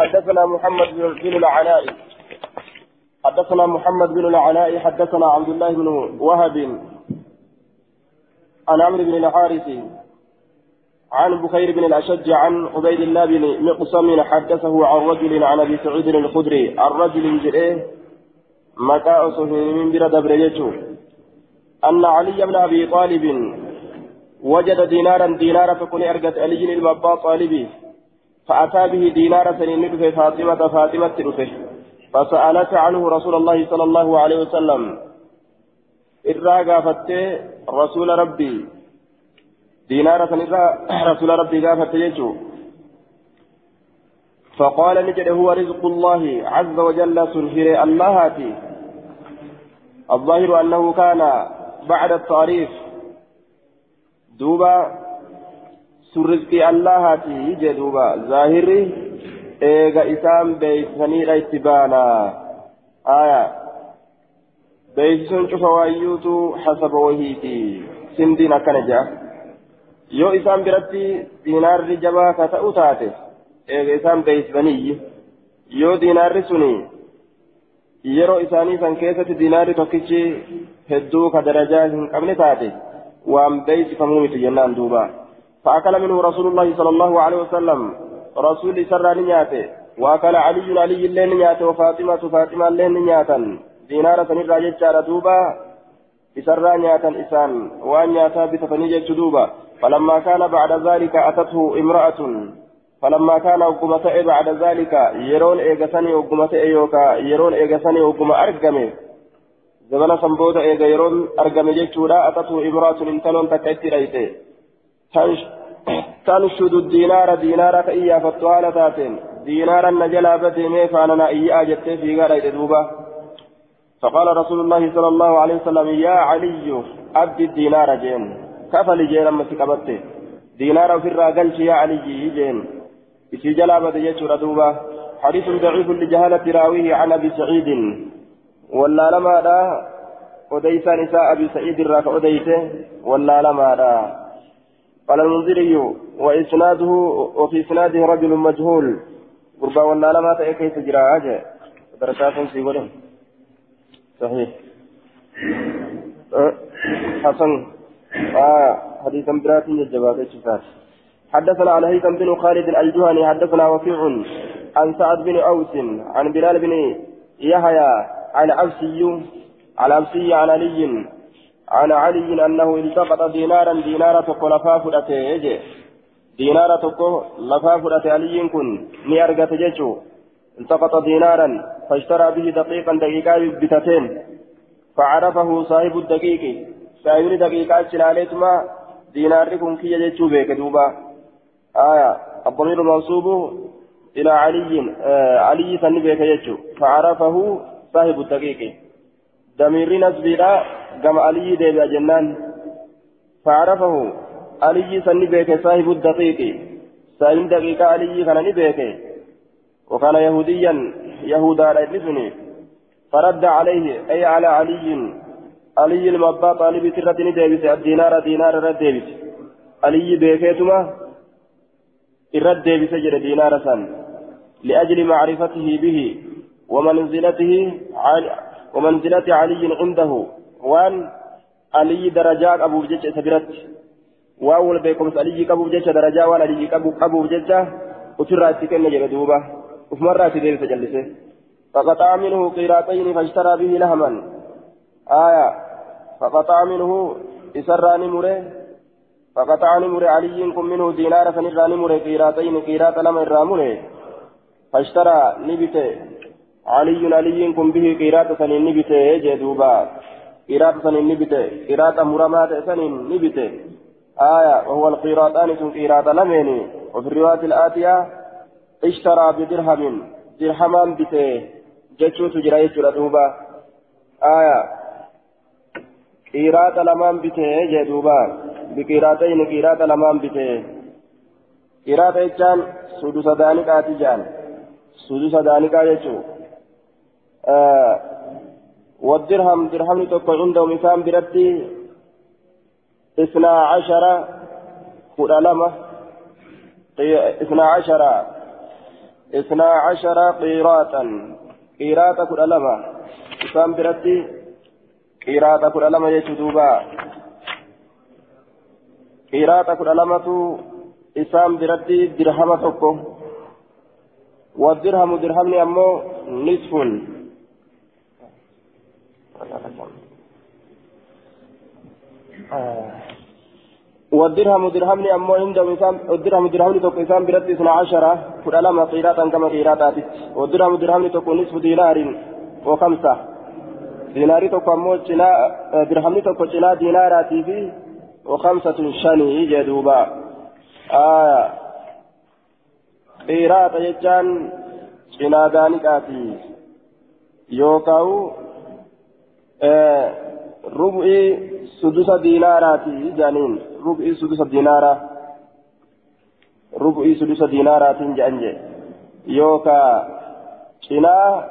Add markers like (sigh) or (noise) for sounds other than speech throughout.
حدثنا محمد بن العلاء حدثنا محمد بن العلاء حدثنا عبد الله بن وهب. عن عمرو بن الحارث عن بخير بن الأشج عن عبيد الله بن مقسم حدثه عن رجل عن أبي سعيد الخدري. عن رجل جريه مكاء من بر دبريته أن علي بن أبي طالب وجد دينارا دينارا فكن أرقت علي المبا طالبي. فأتى به دينارا سنين فاطمة فاطمة رفه فسألت عنه رسول الله صلى الله عليه وسلم. إرى قافت رسول ربي. دينارا سنرى (coughs) رسول ربي قافت يجو فقال نجد هو رزق الله عز وجل سنهر اللهاتي الظاهر أنه كان بعد التعريف. دوبا سرزقي اللهاتي جدوبا ظاهري eega isaan beeksisaniidha itti baana aya beeksisuun cufa waayyuutu hasaba wahiiti sindiin akkana jedha yoo isaan biratti diinaarri jabaa ka ta'u taate eega isaan beeksisanii yoo diinaarri suni yeroo isaanii san keessatti diinaarri tokkichi hedduu ka darajaa hin qabne taate waan beeksifamuu miti jennaan duuba فأكل منه رسول الله صلى الله عليه وسلم. رسول سر نياته. وأكل علي علي اللين نياته وفاطمة فاطمة اللين نياتا. دينار سنرى ججار دوبا. إسرى نياتا إسان. وأن نياتا بتفنيجة دوبا. فلما كان بعد ذلك أتته امرأة. فلما كان وقمة بعد ذلك يرون إيغساني وقمة إيوكا يرون إيغساني وقمة أرقمي. زمن سنبوتا إيغا يرون أرقمي جيشورا أتته امرأة انتلون تكتي ريتي تنشد الدينار دينار كإيا فتوالة تاتين. دينارا نجلا بديمي فانا إيا جت في غير دوبا فقال رسول الله صلى الله عليه وسلم يا علي أبدي الدينار جين. كفل جين لما سكبت دينار في الراجل يا علي جين. في جلا بدي دوبا حديث ضعيف لجهالة راويه عن أبي سعيد. ولا لما دا أديس نساء أبي سعيد الراك أديته ولا لما دا. قال المنذري وإسناده وفي إسناده رجل مجهول. قربا ولا لما تجرى أجا درسات في ولم صحيح. حسن. آه حديث برات الجواب الشفاف حدثنا على هيثم بن خالد الجهني حدثنا وكيع عن سعد بن أوس عن بلال بن يحيى عن عبسي عن عبسي عن علي عن علي أنه التقط دينارا دينارا تقو لفا فرأته دينارا تقو لفا فرأته علي كن ني أرغت جيشو التقط دينارا فاشترى به دقيقا دقيقا بتتين فعرفه صاحب الدقيق. صاحب دقيقا شلالتما دينار كن كي جيشو بيك دوبا. آية الضمير المنصوب إلى علي آه علي سنبيك جيشو فعرفه صاحب الدقيق. دمير نسبيرا كما علي ديبا جنان فعرفه علي سني بيك صاحب الدقيق صاحب دقيقة علي كان نبيك وكان يهوديا يهودا رأيتني فرد عليه أي على علي علي المبا طالب ترتني ديبس الدينار دينار رد ديبس علي بيكيتما الرد ديبس جر دينار سن لأجل معرفته به ومنزلته ومنزلة علي عنده. وان علي درجات أبو جيش سبرت. وأول بيكم علي أبو جيش درجات وان علي أبو أبو جيش وترى تكن جلدوبة وفي مرة تدير تجلسه فقطع منه قيراتين فاشترى به لهما. آية. فقطع منه إسراني مره فقطع نمر علي كن منه دينار فنراني مره قيراتين قيرات لما الرامره فاشترى نبته علي علي كن به قيرات سنين نبته جدوبا قيرات سنين نبته قيرات مرمات سنين نبته. آية وهو القيراتان سن قيرات لمن؟ وفي الرواية الآتية اشترى بدرهم درهما بته. جتشو تجرى يجرى دوبا. آية قيرات لمان بته جدوبا بقيراتين قيرات لمان بته. قيرات جان سدوس دانقات جان سدوس دانقات جتشو والدرهم درهم تكون عندهم إنسان برتي. اثنا عشر خلالمة اثنا عشر. اثنا عشر قيراطا. كل ألما إسام برتي. ألما يجدوبا قيراطا كل ألمة إسام برتي درهم تكو والدرهم درهم أمو نصف. والدرهم درهم أمو عندهم إسام الدرهم درهم تكو إسام برتي اثنا عشرة كل ألما قيراطا كما قيراطات والدرهم درهم تكو نصف دينار وخمسة. ديناري تكو أمو درهم تكو ديناراتي في وخمسة شني جدوبا آه. qiraata jechaan cinaa daaniqaati yookaan sudusa diinaaraati jaaniin rub'ii sudusa diinaaraa rub'ii sudusa diinaaraatiin jedhan je yookaan cinaa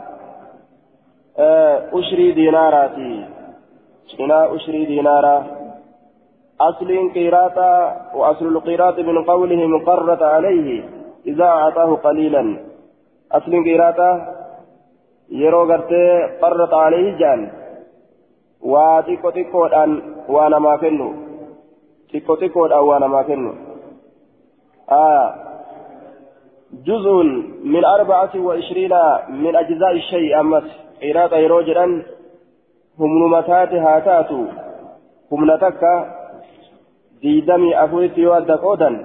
ushrii diinaaraati cinaa ushrii diinaaraa أصل قيراطة وأصل القيراط من قولهم قرت عليه إذا أعطاه قليلا أصل قيراطة يرو غرتي قرت عليه جان أن وأنا ما كنو تيكو تيكو أن وأنا ما كنو آه جزء من أربعة وعشرين من أجزاء الشيء أمس قيراطة يرو جران هم نمتات هاتاتو هم نتكا yoo adda qoodan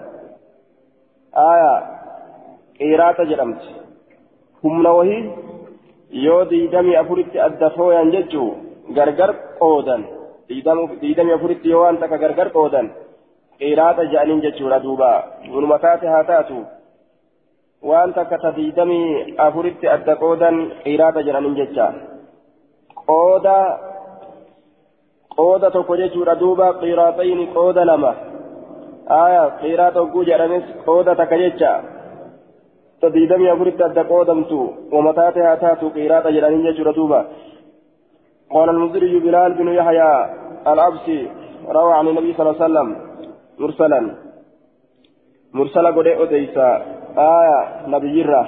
aayaa qiraata jedhamti. Humna wahii yoo diidamii afuritti adda fooyan jechuu gargar qoodan diidamii afuritti yoo waan takka gargar qoodan qiraata jedhaniin jechuudha duuba walumaa taate haa taatu waan takka ta diidamii afuritti adda qoodan qiraata jedhaniin jecha qooda qooda tokko jechuudha duuba qiraaxayni qooda lama aya qiraata hogguu jedhames qooda takka jecha sadiidamii afuritti adda qoodamtu wamataate haa taatu qiraata jedhaniin jechuudha duuba قال المزري بلال بن يحيى الأبسي روى عن النبي صلى الله عليه وسلم مرسلا. مرسلا قد أديسا آية نبي الرّ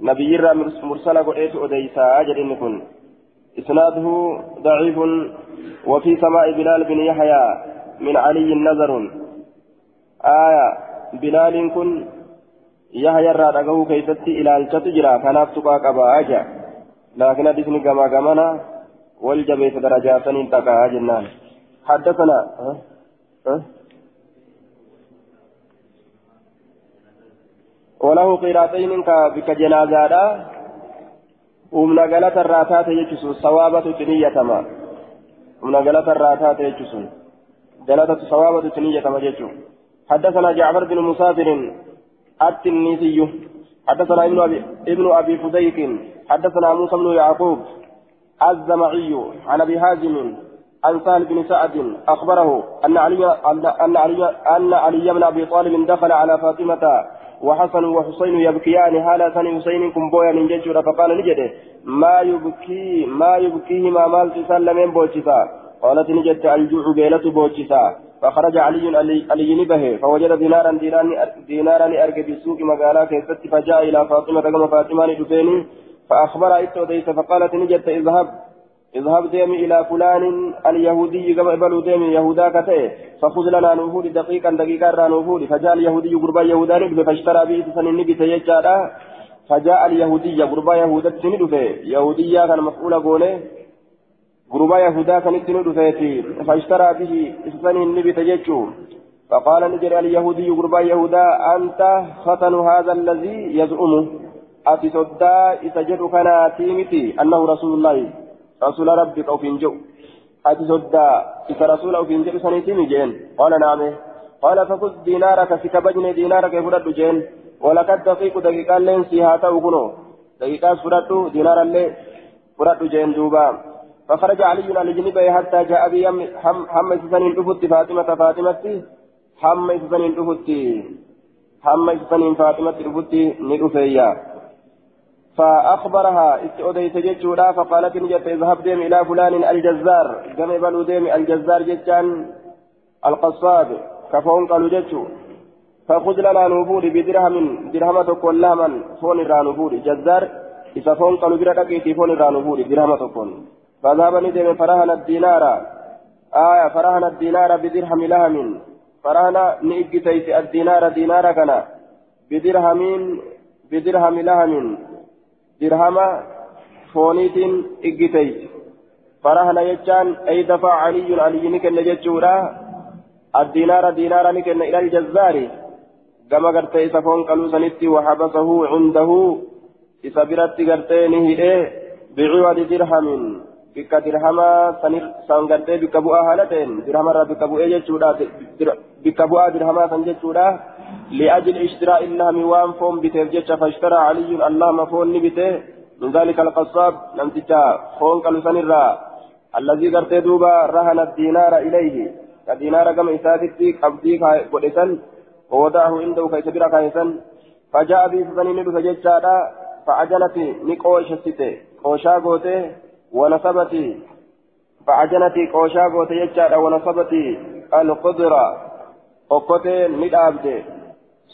نبي الرّ مرسلا قد أديسا أجل إنكم إسناده ضعيف. وفي سماء بلال بن يحيى من علي نظر آية بلال كن. يحيى الرادقه كيفتي إلى الشتجرة كانت تقاك أبا أجا. لكن حديثني كما كمانا والجبيت درجات انتقى جنان حدثنا أه؟ أه؟ وله قيراتين كجنازة humna galata irraa taate jechuun sawaabatu xiniyyatama humna galata irraa taate jechuun galatatu sawaabatu xiniyyatama jechuun حدثنا جعفر بن مسافر التنيسي حدثنا ابن ابي ابن ابي فديك حدثنا موسى بن يعقوب الزمعي عن أبي هازم عن سهل بن سعد أخبره أن علي أن علي أن علي بن أبي طالب دخل على فاطمة وحسن وحسين يبكيان ثاني حسين كم بويا نججر فقال نجده ما يبكي ما يبكيهما مال تسلمين بوشتا قالت نجد الجوع بيلة بوشتا فخرج علي علي نبه فوجد دينارا دينارا أرجع في السوق مقالا كيست فجاء إلى فاطمة كما فاطمة دفيني فأخبر إتوديس فقالت نجد اذهب. اذهب ديمي إلى فلان اليهودي إبلو ديمي يهودا كتئ. فخذ لنا نوفود دقيقا دقيقا نوفود. فجاء اليهودي قربا يهودا ندفه فاشترى به سنين نبت يجارا فجاء اليهودي قربا يهودا ندفه يهوديا كان مفعول قوله قربا يهودا كان ندفه فاشترى به سنين نبت يجو. فقال نجري اليهودي قربا يهودا أنت ختن هذا الذي يزعمه. أتي صدا إسجد كان تيمتي أنه رسول الله رسول ربك أو فينجو أتي صدا إذا رسول أو فينجو سنتين جين قال نعم قال فخذ دينارك في كبجن دينارك فرد جين ولقد دقيق دقيقا لين سيها توقنو دقيقا فرد دينارا لين فرد جين دوبا فخرج علي على جنبه حتى جاء بي هم سنين دفت فاطمة فاطمة هم سنين دفت هم سنين فاطمة دفت ندفيا فأخبرها استؤديت جتشورا فقالت نجت اذهب ديم إلى فلان الجزار. قم بلو ديم الجزار جتشان القصاب. كفون قالوا جتشو فخذ لنا نبور بدرهم درهم تكون لهما فون الرانبور جزار إذا فون قالوا دقيتي فون الرانبور درهم تكون. فذهب ندم فرهن الدينار. آية فرهن الدينار بدرهم لهم. فرهن نئجتيت الدينار دينار كان بدرهم بدرهم لهم. درهم فونيت إجتيت فرهن يجان أي دفع علي علي نكن جتشورا الدينار دينار نكن إلى الجزار كما قرت إذا فون قالوا سنتي وحبسه عنده إذا برت قرتين هي بعوض درهم بك درهما سان قرتي بك بؤا هالتين درهم را بك بؤا جتشورا بك بؤا درهما سان جتشورا لأجل اشتراء اللهم وان فون بتيف جتش فاشترى علي اللهم فون بتيه من ذلك القصاب نمتجا فون قالوا سنرا الذي قرتي دوبا رهن الدينار إليه كدينار كما إساتي قبضي قدسا ووضعه عنده كيس برا كيسا فجاء به فسنين ندف ججادا فعجلت نقوش ستة قوشا قوته ونصبت فعجلت قوشا قوته ججادا ونصبت القدرة أقوته ندابده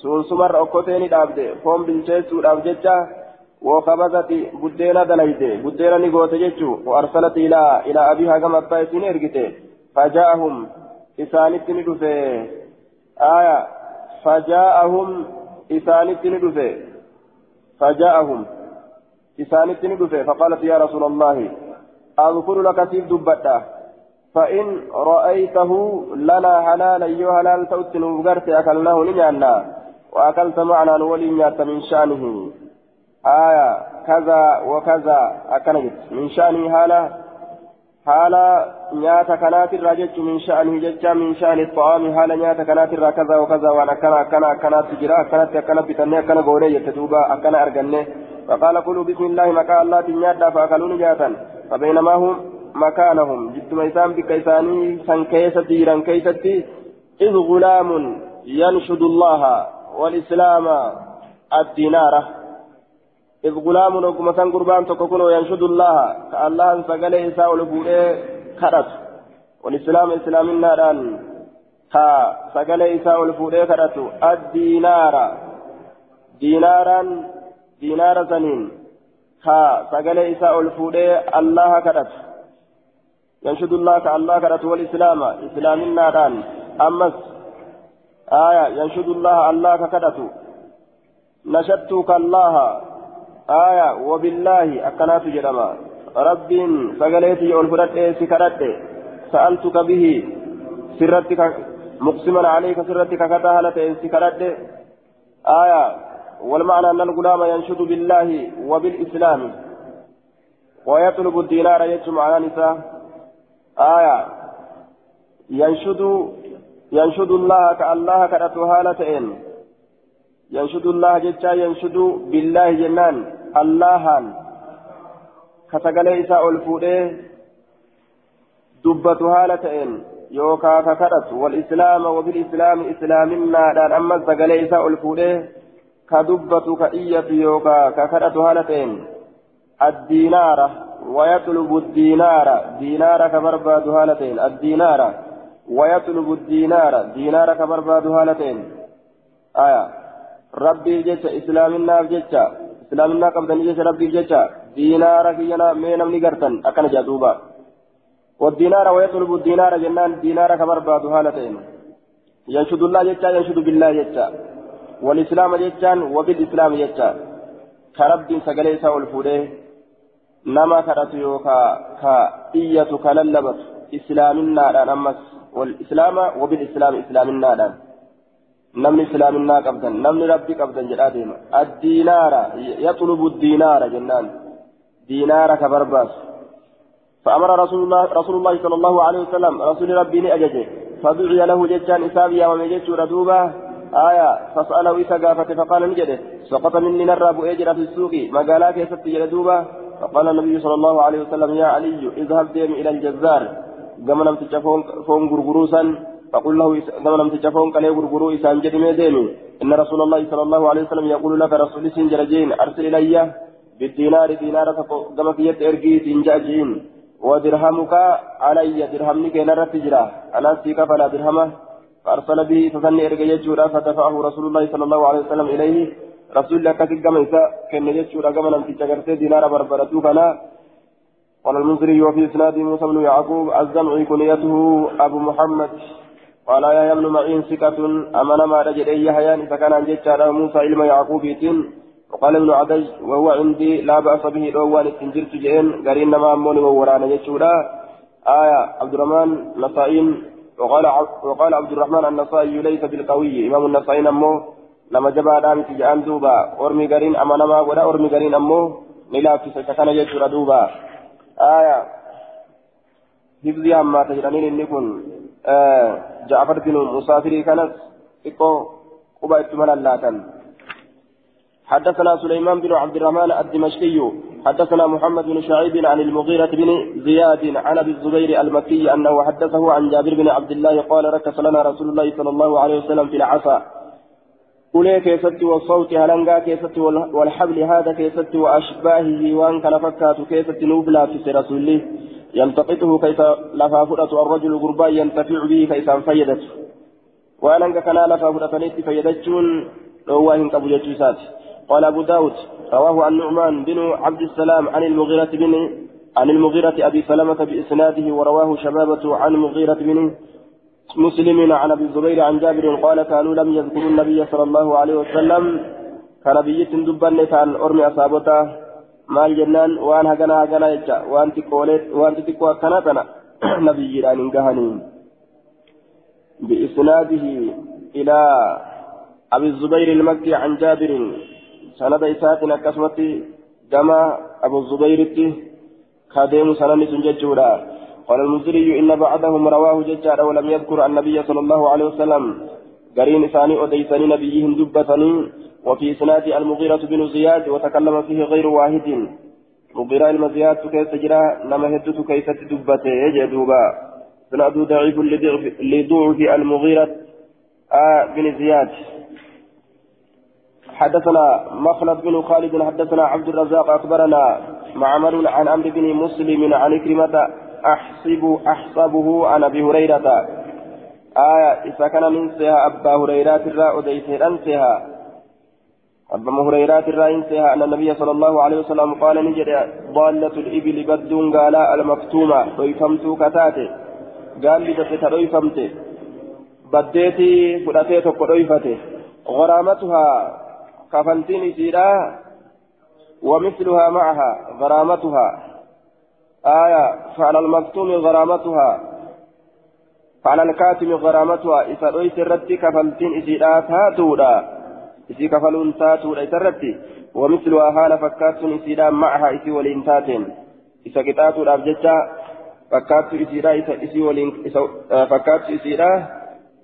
سونسمر أقوته ندابده فوم بالجيسو دابججا وخبزت بدينا دليته بدينا نقوته ججو. وأرسلت إلى إلى أبيها كما أبايسين إرقته فجاءهم إسانت ندفه آية فجاءهم إسانت ندفه فجاءهم إسانت ندفه فقالت يا رسول الله أذكر لك سيف دبتا. فإن رأيته لنا حلالا يو حلال توتن وغرت أكلناه نجعلنا وأكلت معنا نولي من شأنه. آية كذا وكذا أكنجت من شأنه هالا حالا نياتا كانت الراجج من شأنه ججا من شأن الطعام حالا نياتا كانت الرا كذا وكذا وأنا كنا كنا كنا تجرا كانت كنا بتنيا كنا غوري يتدوبا أكنا أرجنة فقال قولوا بسم الله مكا الله تنياتا فأكلوا نجاتا. فبينما هم مكانهم. جدت ميسان بكيساني سن كيسة جيران كيستي إذ غلام ينشد الله والإسلام الدينارة إذ غلام وكما كان قربان تكون ينشد الله كالله سقل إساء لبوئه كرت. والإسلام إسلام الناران ها سقل إساء لبوئه كرت. الدينار دينارا دينار سنين. ها سقل إساء لبوئه الله كرت ينشد الله كالله كرت والإسلام إسلام الناران أمس آية ينشد الله الله كرت نشدتك الله آية وبالله أكنات جرما رب سقليتي والفرد سكرت سألتك به سرتك مقسما عليك سرتك كتهلة سكرت آية والمعنى أن الغلام ينشد بالله وبالإسلام. ويطلب الدينار يجمع على نساء. آية. ينشد ينشد الله كالله كأتوها لتئن ينشد الله جتا ينشد بالله جنان. allahan ka sagalee isaa ol fuudhee dubbatu haala ta'een yookaa ka kadhatu walislaama wabilislaami islaaminaadhaan ammas yookaa ka kadhatu haala ta'een addiinaara ويطلب الدينار دينار كبرباد هالتين الدينار ويطلب الدينار دينار كبرباد هالتين آية ربي جيش إسلامنا جيش islaaminaa qabdanii jecha rabbiif jecha diinaara kiyyana mee namni gartan akkana jaaduuba والدينار ويطلب الدينار جنان دينار كبرباد هالتين ينشد الله جتا ينشد بالله جتا والإسلام جتان وبالإسلام جتا كرب سقليس والفودة. نما كرت يوكا كإية كللبت. إسلامنا أمس. والإسلام وبالإسلام إسلامنا namni islaaminaa qabdan namni rabbi qabdan jedhaa deema addiinaara yaxlubu diinaara jennaan diinaara ka barbaasu فأمر رسول الله رسول الله صلى الله عليه وسلم. رسول ربي نأججه فدعي له ججان إسابيا ومجج ردوبة آية فسأله إسا قافته فقال نجده سقط مني نراب أجر في السوق مقالا كيست جلدوبة فقال النبي صلى الله عليه وسلم يا علي اذهب ديم إلى الجزار. قام نمت فون غرغروسا فقل له كما لم تجفون قال يغرغروا إسان جدمي ديمي إن رسول الله صلى الله عليه وسلم يقول لك رسول سنجر جين أرسل إلي بالدينار دينار كما في يد إرقي تنجاجين ودرهمك علي درهمني كينا رتجرا أنا سيك فلا درهمه فأرسل به فسن إرجع يجورا فدفعه رسول الله صلى الله عليه وسلم إليه. رسول الله كتب كما إساء كان يجورا كما نمتي تجرتي دينار بربرتو فلا قال المنذري وفي إسناد موسى بن يعقوب الزمعي كنيته أبو محمد. قال يا يمن معين ثقة أمن ما رجل أي حيان فكان عن جيتشارا موسى إلما يعقوبيتين وقال ابن عدي وهو عندي لا بأس به الأول استنجرت جئن قرين ما أموني وورانا جيتشورا آية عبد الرحمن نصائين وقال عبد الرحمن النصائي ليس بالقوي. إمام النصائي أمه لما جبا دامت جان دوبا. أرمي قرين أما نما ولا أرمي قرين أمه نلا في سكان جيتشورا دوبا. آية. حفظي أما تجرانين إنكم. آه جعفر بن مسافري كانت. إكو. قبا اتمنى اللاتن حدثنا سليمان بن عبد الرحمن الدمشقي حدثنا محمد بن شعيب عن المغيرة بن زياد عن أبي الزبير المكي أنه حدثه عن جابر بن عبد الله قال ركس لنا رسول الله صلى الله عليه وسلم في العصا. قولي كيست والصوت هلنغا كيست والحبل هذا كيست وأشباهه وان كان فكات كيست نوبلا في رسوله. يلتقطه كيف لفافرة الرجل غربا ينتفع به كيف فيدته. وأنا كان لفافرة نيت فيدتون هو هنك ابو قال أبو داود رواه عن نعمان بن عبد السلام عن المغيرة بن عن المغيرة أبي سلمة بإسناده ورواه شبابة عن مغيرة بن مسلم عن أبي الزبير عن جابر قال كانوا لم يذكروا النبي صلى الله عليه وسلم كنبية دبا كان أرمي أصابته jennaan waan hagana hagana jecha waan xiqqoolee wanti xiqqoo akkana tana nabiyyiidhaan hin gahanii biisnaadihi ilaa abi zubayr ilmakki an jaabirin sanada isaatiin akkasumatti gama abu zubayritti kadeemu sananni sun jechuudha. قال المزري إن بعضهم رواه ججار ولم يذكر النبي صلى الله عليه وسلم قرين ثاني أديسني نبيهم دبتني وفي إسناد المغيرة بن زياد وتكلم فيه غير واحد مغيرة المزياد كيف تجرى نما هدت كيف تدبته يجدوبا سنأدو ضعيف لضعف المغيرة آه بن زياد حدثنا مخلد بن خالد حدثنا عبد الرزاق أخبرنا معمر عن عمرو بن مسلم عن كلمة أحسب أحسبه عن أبي هريرة. آية إذا كان ننسيها أبا هريرة الراء أديت أنسيها أبا هريرة الراء أنسيها أن النبي صلى الله عليه وسلم قال نجد ضالة الإبل بدون قال المكتومة. ويفهمت كتاتي قال لي دفت ويفهمت بديتي فلاتي ويفتي غرامتها كفلتين سيرا ومثلها معها غرامتها. آية فعلى المكتوم غرامتها. فعلى الكاتم غرامتها. إذا رأيت الرد كفلتين إسيرا تاتودا. إسي كفلون تاتودا إذا الرد ومثلها حال فكات إسيرا معها إسي والإنتاتين إذا كتاتو الأبجدة فكات إسيرا إسي والإن فكات إسيرا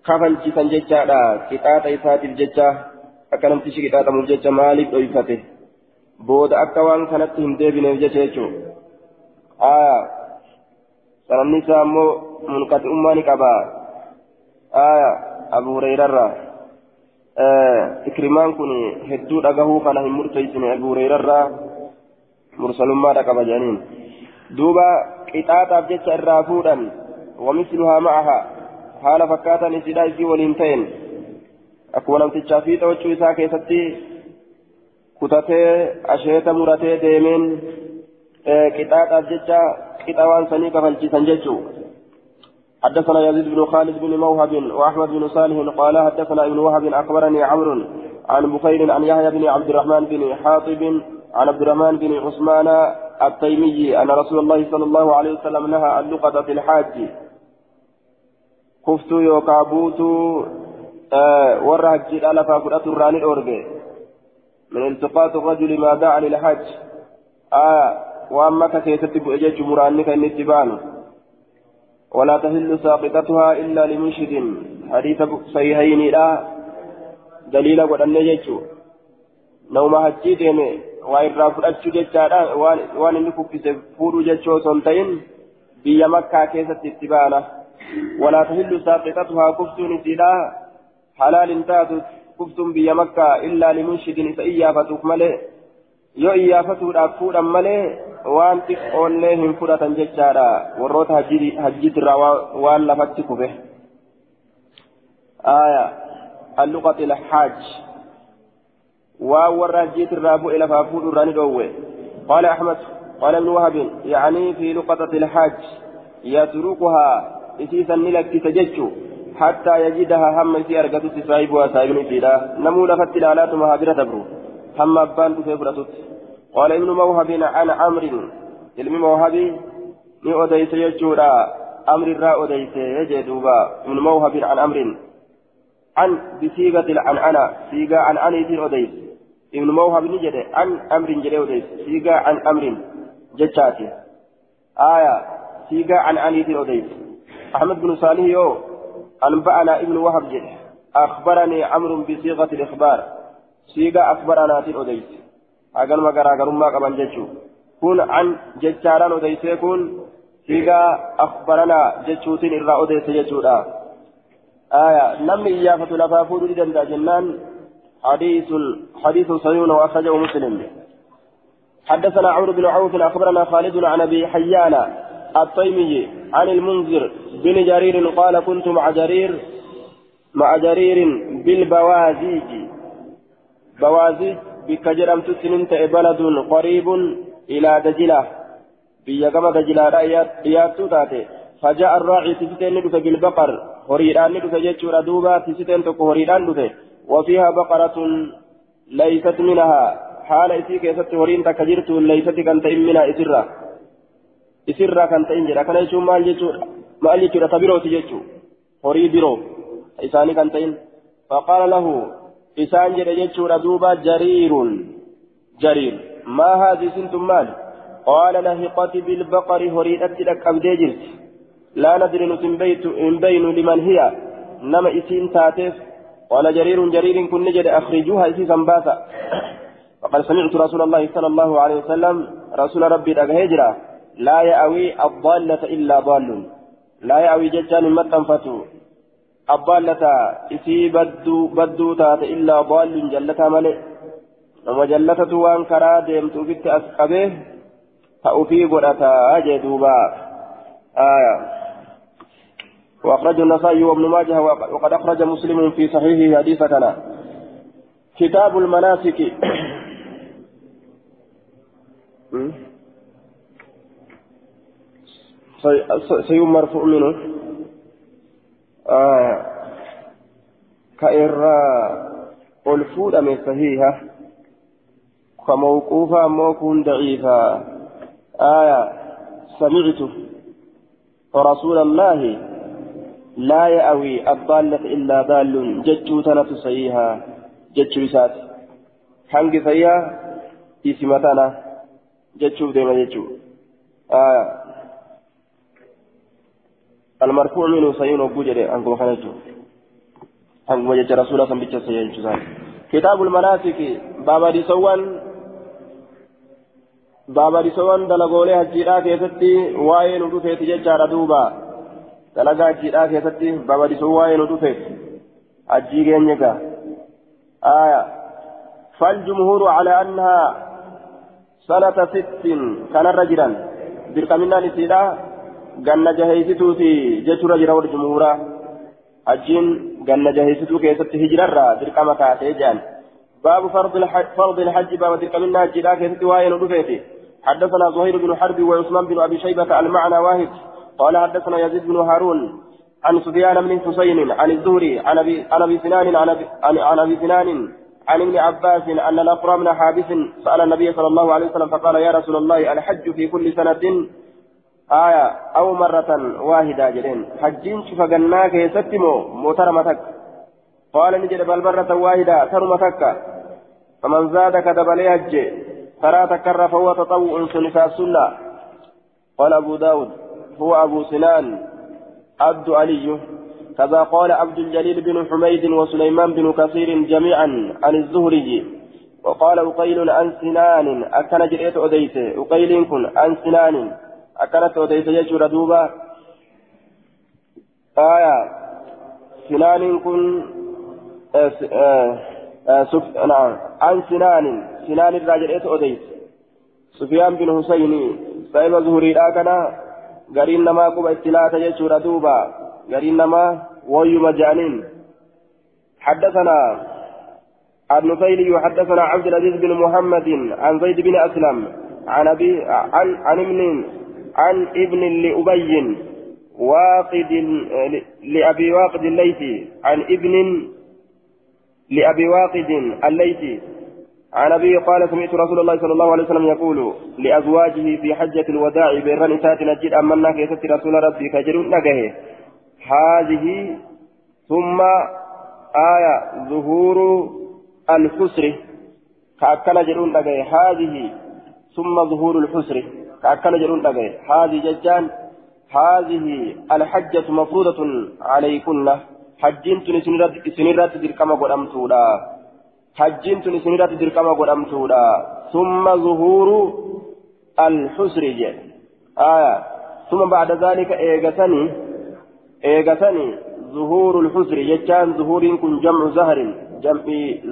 كفلتين ججة كتات إساتي الججة akkanatti shiqixaaxamuuf jecha maaliif dhoyfate booda akka waan kanatti hin deebineef jecha jechuun aya sananni isaa ammoo munqati'ummaa ni qaba aya abu hurayrarra ikrimaan kun hedduu dhagahuu kana hin murteessine abu hurayrarra mursalummaadha qaba jedhaniin duuba qixaaxaaf jecha irraa fuudhan wamisluhaa ma'aha haala fakkaatan isidhaa isii waliin ta'en akkuma namtichaa fi xawachuu isaa keessatti kutatee asheeta muratee deemeen qixaaxaaf jecha qixa waan sanii kafalchiisan jechuu حدثنا يزيد بن خالد بن موهب واحمد بن صالح قال حدثنا ابن وهب اخبرني عمرو عن بخير عن يحيى بن عبد الرحمن بن حاطب عن عبد الرحمن بن عثمان التيمي ان رسول الله صلى الله عليه وسلم نهى عن لقطه الحاج كفت يوكابوت warra hajjiidha lafaa fudhatu irraa ni dhoorge. Min iltiqaatu rajuli maa da'a lilhajj aya waan maka keessatti bu'e jechu muraanni kan inni itti baanu. ولا تهل ساقطتها إلا لمنشد حديث صحيحين لا دليل قد يجو نوم هجي ديمي وإن رافر أجو ججادا وان اللي كفز فورو ججو سنتين بيا مكة كيسة اتبانا ولا تهل ساقطتها كفتون سيدا حلال تاتو كفتم بيا مكة إلا لمنشد إيافتك ملئ yoo iyyaafatuudhaaf fuudhan malee waan xiqqoollee hin fudhatan jechaadha warroota hajjiitirraa waan lafatti kufe آية. اللغة الحاج. واو الراجيت الرابو إلى فافود الراني دوي قال أحمد قال ابن وهب يعني في لقطة الحاج. يتركها. إسيسا لك تججو. حتى يجدها هم في أرقة صاحبها صاحب فيها نمو لفت الآلات مهاجرة تبرو هم أبان في فرتت قال ابن موهب عن عمرو علم موهب ni odeyse jechuudha amrirraa odeyse jee duuba ibnu mawhabin an amrin an bisiigati alcan'ana siigaa an'aniitiin odeyse ibnu mawhab ni jedhe an amrin jedhee odeyse siigaa an amrin jechaati aya siigaa an'aniitiin odeyse ahmad binu saalih yoo anba'anaa ibnu wahab jedhe أخبرني عمرو بصيغة الإخبار. صيغة أخبرنا في الأديس أقل ما قرأ قرما قبل جتشو كن عن جتشاران أديس كن. فيغا أخبرنا جتشوتين إرى أديس جتشودا آية. لم إيافة لفافود لدن جنان. حديث حديث صحيح وأخرجه مسلم. حدثنا عمرو بن عوف أخبرنا خالد عن أبي حيان. الطيمي عن المنذر بن جرير قال كنت مع جرير مع جرير بالبوازيج. بوازيج بكجرمت سننت بلد قريب إلى دجلة. gama dajilaadha dhiyaattuu taate فجاء الراعي تستين ندفه بالبقر. هريدان ندفه جتشورا دوبا تستين تكو هريدان دفه وفيها بقرة ليست منها. حال إسي كيست هرين تكجرت ليست كانت منها إسرة. إسرة كانت إنجرة كان يشوف مال جتشورا مال جتشورا تبيرو تجتشو هري بيرو إساني كانت فقال له إسان جد جتشورا دوبا جرير جرير ما هذه سنتم مال قال لهقت بالبقر هريدت لك أبدي لا ندري نتن بيت إن بين لمن هي نما إسين تاتف قال جرير جرير كن نجد أخرجوها إسيسا باسا وقد سمعت رسول الله صلى الله عليه وسلم رسول ربي هجرة لا يأوي الضالة إلا ضال. لا يأوي ججان متنفتو الضالة إسي بدو بدو تات إلا ضال جلتها ملئ نما جلتة وان كرا ديمتو بت أسقبه. فأفي قرأتا أجدوبا آية. وأخرج النسائي وابن ماجه وقد أخرج مسلم في صحيحه حديثنا كتاب المناسك. (coughs) سيوم مرفوع منه آه. كإرى الفود من صحيحة. كموقوفا موكون ضعيفا آية. سمعت. رسول الله لا يأوي الضالة إلا ضال. ججو تنة سيها ججو سات حنق سيها إسمتنا. ججو ديما ججو آية. المرفوع منه سيون وبوجر أنكم خنجو أنكم وجدت رسول الله صلى الله عليه وسلم كتاب المناسك بابا دي سوان baabarisoowwan dalagoolee hajjiidhaa keessatti waa'ee nu dhufeeti jechaadha duuba dalagaa hajjiidhaa keessatti baabarisoon waa'ee nu dhufeeti hajjii keenya gaa آية فالجمهور على أنها سنة ست كان رجلا بركمنا نسيلا قلنا جهيزتو في جتر جرى والجمهور أجين قلنا جهيزتو كيست هجرة بركما كاتيجان باب فرض الحج فرض الحج باب بركمنا هجرا كيست وائل ودفيتي حدثنا زهير بن حرب وعثمان بن ابي شيبه المعنى واحد قال حدثنا يزيد بن هارون عن سفيان بن حسين عن الزهري عن ابي عن ابي سنان عن ابي سنان عن ابن عباس ان الاقرى بن حابس سال النبي صلى الله عليه وسلم فقال يا رسول الله الحج في كل سنه آية أو مرة واحدة جلين حجين شوف جناك يستمو مترمتك قال نجد بل مرة واحدة ترمتك فمن زاد كتب لي حج ترى تكر فهو تطوع سنفا السنة. قال أبو داود هو أبو سنان. عبد علي. كذا قال عبد الجليل بن حميد وسليمان بن كثير جميعا عن الزهري. وقال أقيل عن سنان. أكن جريت أديت. أقيل كن عن سنان. أكنت أديت يجور دوبا آية سنان كن آه آه آه نعم عن سنان سنان الراجل أديت سفيان بن حسين صاحب زهري كان قرين نما قبا اتلاتا يجور دوبا قرين نما ويما جانين حدثنا النفيلي حدثنا عبد العزيز بن محمد عن زيد بن أسلم عن أبي عن عن ابن عن ابن لأبي واقد لأبي واقد الليثي عن ابن لأبي واقد الليثي. عن أبي قال سمعت رسول الله صلى الله عليه وسلم يقول لأزواجه في حجة الوداع بين نسات نجد أمنا كيست رسول ربي كجر نجه. هذه ثم آية ظهور الحسر. كأكل جرون نجه. هذه ثم ظهور الحسر. كأكل جرون نجه هذه ججان هذه الحجة مفروضة عليكن. حجين تنسنرات دركما قدامتولا حجين تنسنرات دركما قدامتولا ثم ظهور الحسر آية. ثم بعد ذلك إيغتني إيغتني ظهور الحسر. يجان ظهور كن جمع زهر جمع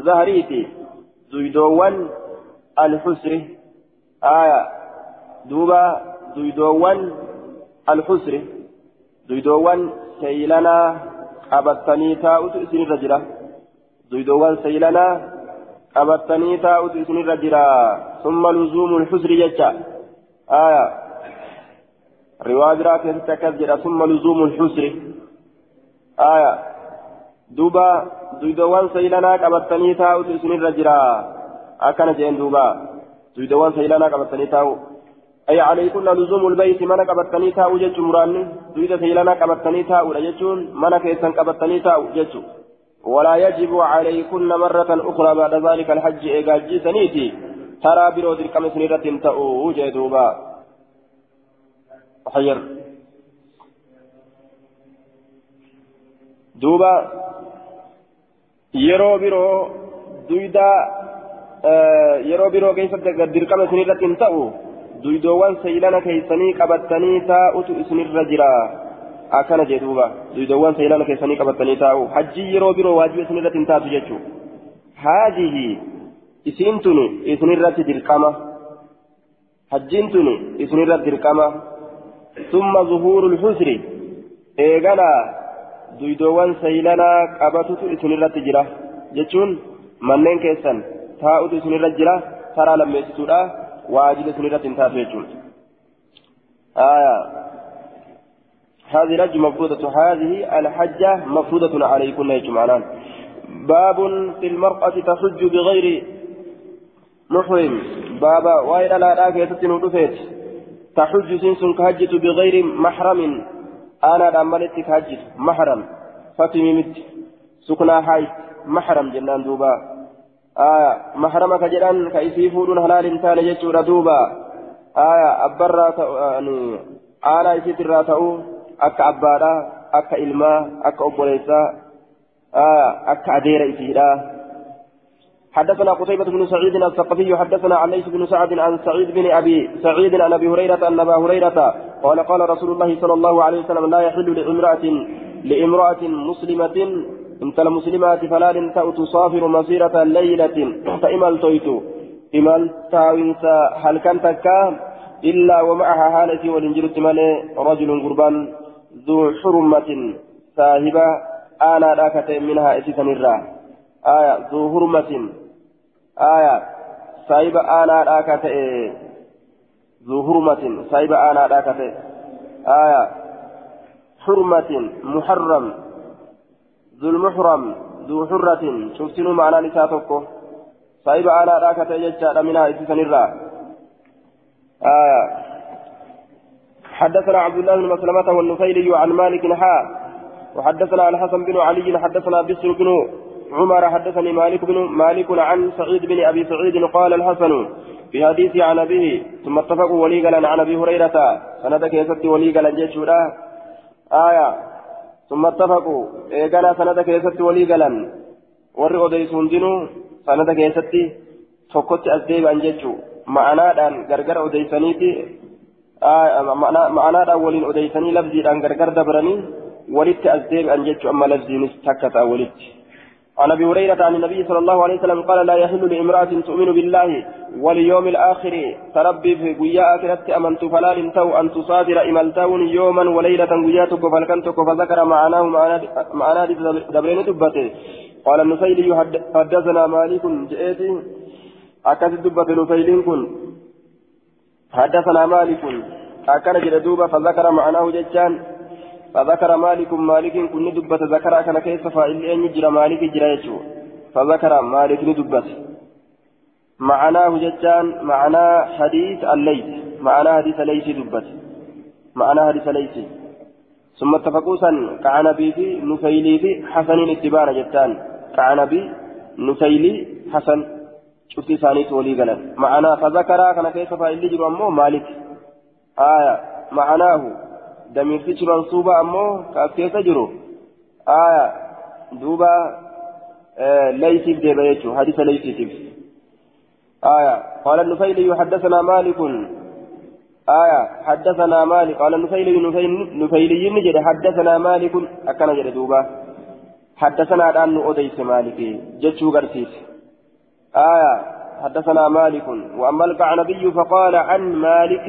زهريتي. زيدوان الحسر. آية. دوبا زيدوان الحسر سيلنا qabattanii taa'utu isinirra jira duydoowwan saylanaa qabattanii taa'utu isinirra jira summa luzuumu lxusri jecha aya riwaa biraa keessatti akkas jedha summa luzuumu lxusri aya duuba duydoowwan saylanaa qabattanii taa'utu isinirra jira akkana jeen duuba duydoowwan saylanaa qabattanii taa'u أي عليكن لزوم البيت؟ من قبضتني تاو جتش مراني دويدة سيلنا قبضتني تاو لجتشون من كيسن قبضتني تاو جتشو ولا يجب عليكن مرة أخرى بعد ذلك الحج إيجاجي سنيتي ترى برود الكم سنيرة تاو جدوبا خير. دوبا. yeroo biroo duyda yeroo biroo keessatti dirqama isinirratti hin ta'u duydoowwan seeylana keeysanii qabattanii taa'utu isinirra jira akkana jedhuuba duydoowwan seeylana keessanii qabattanii taa'u hajjii yeroo biroo waajiba isinirratti hin taatu jechuu haadihi isiin tuni isinirratti dirqama hajjiin tuni isinirratti dirqama summa zuhuuru lxusri eeganaa duydoowwan seeylanaa qabatutu isinirratti jira jechuun manneen keessan taa'utu isinirra jira taraa lammeessituudha واجب سنرة يجون آية. هذه الحج مفروضة. هذه الحجة مفروضة عليكم يا جمعان باب في المرأة تحج بغير محرم. بابا وإلى لا راك رفيت تحج سنس كهجت بغير محرم. أنا دملت كهجت محرم. فتمي مت. سكنا حي محرم جنان دوبا. آية محرمة كجران كيسي فودون حلال انتان يجور دوبا. آية أبرا يعني آلا يسيت الراتو أكا أبارا أكا إلما أكا أبوليسا. آية أكا أدير إسيرا حدثنا قتيبة بن سعيد الثقفي حدثنا عن ليس بن سعد عن سعيد بن أبي سعيد عن أبي هريرة أن أبا هريرة قال قال رسول الله صلى الله عليه وسلم لا يحل لامرأة لامرأة مسلمة انت المسلمات فلا تأت تصافر مسيرة ليلة فإمال تويتو. إمال تاوينسا هل كان تكا؟ إلا ومعها هالتي والإنجيل مالي رجل قربان ذو حرمة صاحبة أنا راكت منها إسيسا الرا آية ذو حرمة. آية صاحبة أنا راكت ذو حرمة. صاحبة أنا راكت. آية حرمة محرم. ذو المحرم ذو حرة شفتنوا معنا نساتكو صاحب أنا راك تججى منها إسسن الرا آه حدثنا عبد الله بن مسلمة والنفيلي عن مالك حاء وحدثنا عن حسن بن علي حدثنا بسر بن عمر حدثني مالك بن مالك عن سعيد بن ابي سعيد قال الحسن في حديث عن أبيه ثم اتفقوا وليقلا عن أبي هريرة. سندك يا وليقلا جيشورا آية. ثم اتفقوا إيقانا سنة كيست ولي قلن ور أديسون دينو سنة كيست tokkotti as deebi'an jechuu ma'anaadhaan gargar odeysaniiti ma'anaadhaan waliin odeysanii labziidhaan gargar dabranii walitti as deebi'an jechuu amma labziinis takka ta'a walitti عن أبي هريرة عن النبي صلى الله عليه وسلم قال لا يحل لامرأة تؤمن بالله واليوم الآخر. تربي في قيا اخرت أمنت فلا تو أن تصادر إملتون يوما وليلة قياتك فالكنتك فذكر معناه معناه دبرين تبته قال النفيلي حدثنا مالك جئتي أكد دبة نفيل كن. حدثنا مالك. أكن جدوبة فذكر معناه جتان فذكر مالك مالك كن دبة ذكر كان كيف فإن أن يجرى مالك جرى فذكر مالك دبة معناه جتان معنى حديث الليث. معنى حديث ليس دبة معنى حديث ليس ثم اتفقوا سن كعنبي في نفيلي في حسن اتبان جتان. كعنبي نفيلي حسن. شفتي ثاني تولي قلن معنى فذكر كان كيف فإن يجرى مالك. آية. معناه دميرتي منصوبة أمه كيف تجرو آية دوبا آه ليس ديبا يجو حديث ليس ديبا آية قال النفيلي حدثنا مالك آية حدثنا مالك قال النفيلي نفيلي نجد حدثنا مالك أكن جد دوبا حدثنا أن أديس مالك جتشو قرسيس آية حدثنا مالك وأما القعنبي فقال عن مالك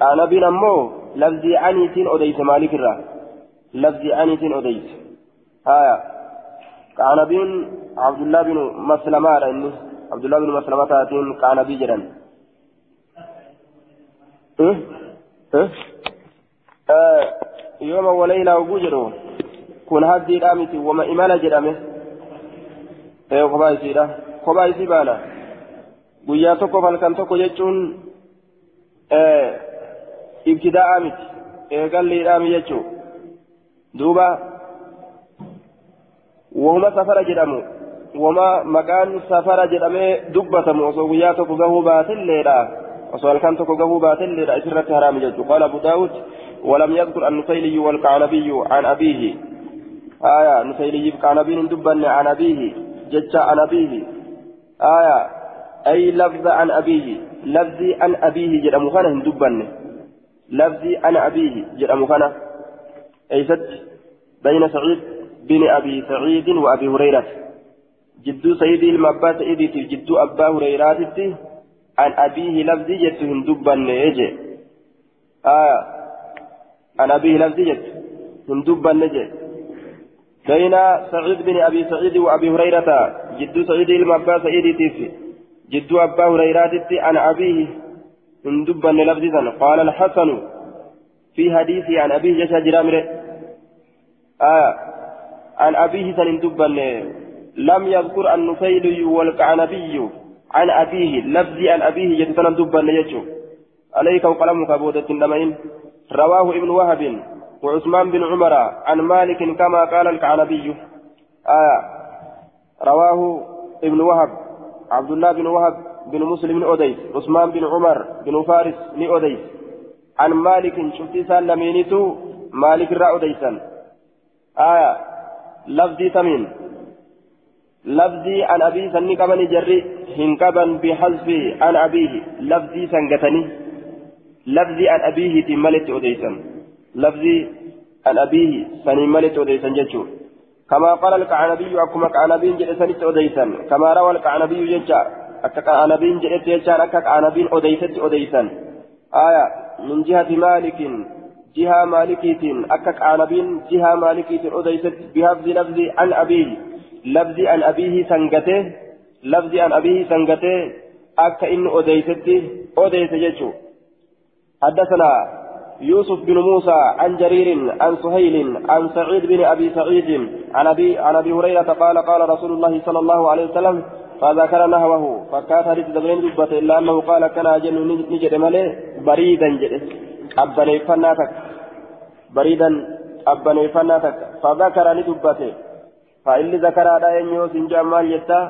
قعنبي نمو لفظي عنيت أديس مالك الرا لفظي عنيت أديس آية قعنبي عبد الله بن مسلمة إنه عبد الله بن مسلمة تاتين قعنبي جدا إيه إيه آه يوم وليلة وجوجرو كن هدي رامتي وما إمالة جرامه إيه خبا يسيرا خبا يسيبانا guyyaa tokko halkan tokko jechuun ibtidaa'aa miti eegalliidhaami jechuu duuba wahuma safara jedhamu wama maqaan safara jedhamee dubbatamu osoo guyyaa tokko gahuu baatelleedha osoo halkan tokko gahuu baatelleedha isirratti haraami jechuu qaala abu daawud ولم يذكر النفيلي والكعنبي عن أبيه آية نفيلي كعنبي دبن عن أبيه ججا عن أبيه آية أي لفظ عن أبيه لفظي عن أبيه جرى مخانا دبن لفظي عن أبيه جرى مخانا أي بين سعيد بن أبي سعيد وأبي هريرة جدو سيدي المبا سيدي جدو أبا هريرة عن أبيه لفظي جت هندبن يجي آية عن أبيه لفظي جت هندبن يجي بين سعيد بن أبي سعيد وأبي هريرة جدو سيدي المبا سيدي تيفي جدو أبا هريرة عن أبيه هندبن لفظي قال الحسن في حديثي عن أبيه جشا جرامر. آية عن أبيه سنندبن لم يذكر النفيل والكعنبي عن أبيه لفظي عن أبيه يتسنن دبا نيجو عليك وقلمك بودة النمين رواه ابن وهب وعثمان بن عمر عن مالك كما قال الكعنبي آه رواه ابن وهب عبد الله بن وهب. بن مسلم أديس عثمان بن عمر بن فارس بن أديس. عن مالك شفتي سلمينيتو مالك را أديسا. آية لفظي تمين. لفظي عن أبي سني كمن جري هنكبا بحذف عن أبيه. لفظي سنغتني لفظي عن أبيه تملت أديسا. لفظي عن أبيه سني ملت جتشو. كما قال الكعنبي أكما كعنبين جلسنت أديسا. كما روى الكعنبي جتشا أكا كعنبين جلس جتشا أكا كعنبين أديست أديسا آية من جهة مالك جهة مالكيت أكا كعنبين جهة مالكيت أديست بحفظ لفظي عن أبيه لفظي عن أبيه سنغته لفظي عن أبيه سنغته أكا إن أديستي أديس جيشو حدثنا يوسف بن موسى عن جرير عن سهيل عن سعيد بن أبي سعيد عن أبي عن أبي هريرة قال قال رسول الله صلى الله عليه وسلم فذكر نهوه. فكات حديث دبرين دبته. إلا أنه قال كان أجل نجد ملي بريدا جد. أبني فناتك بريدا أبني فناتك فذكر ندبته فإن ذكر هذا ينيوس إن جمال يتا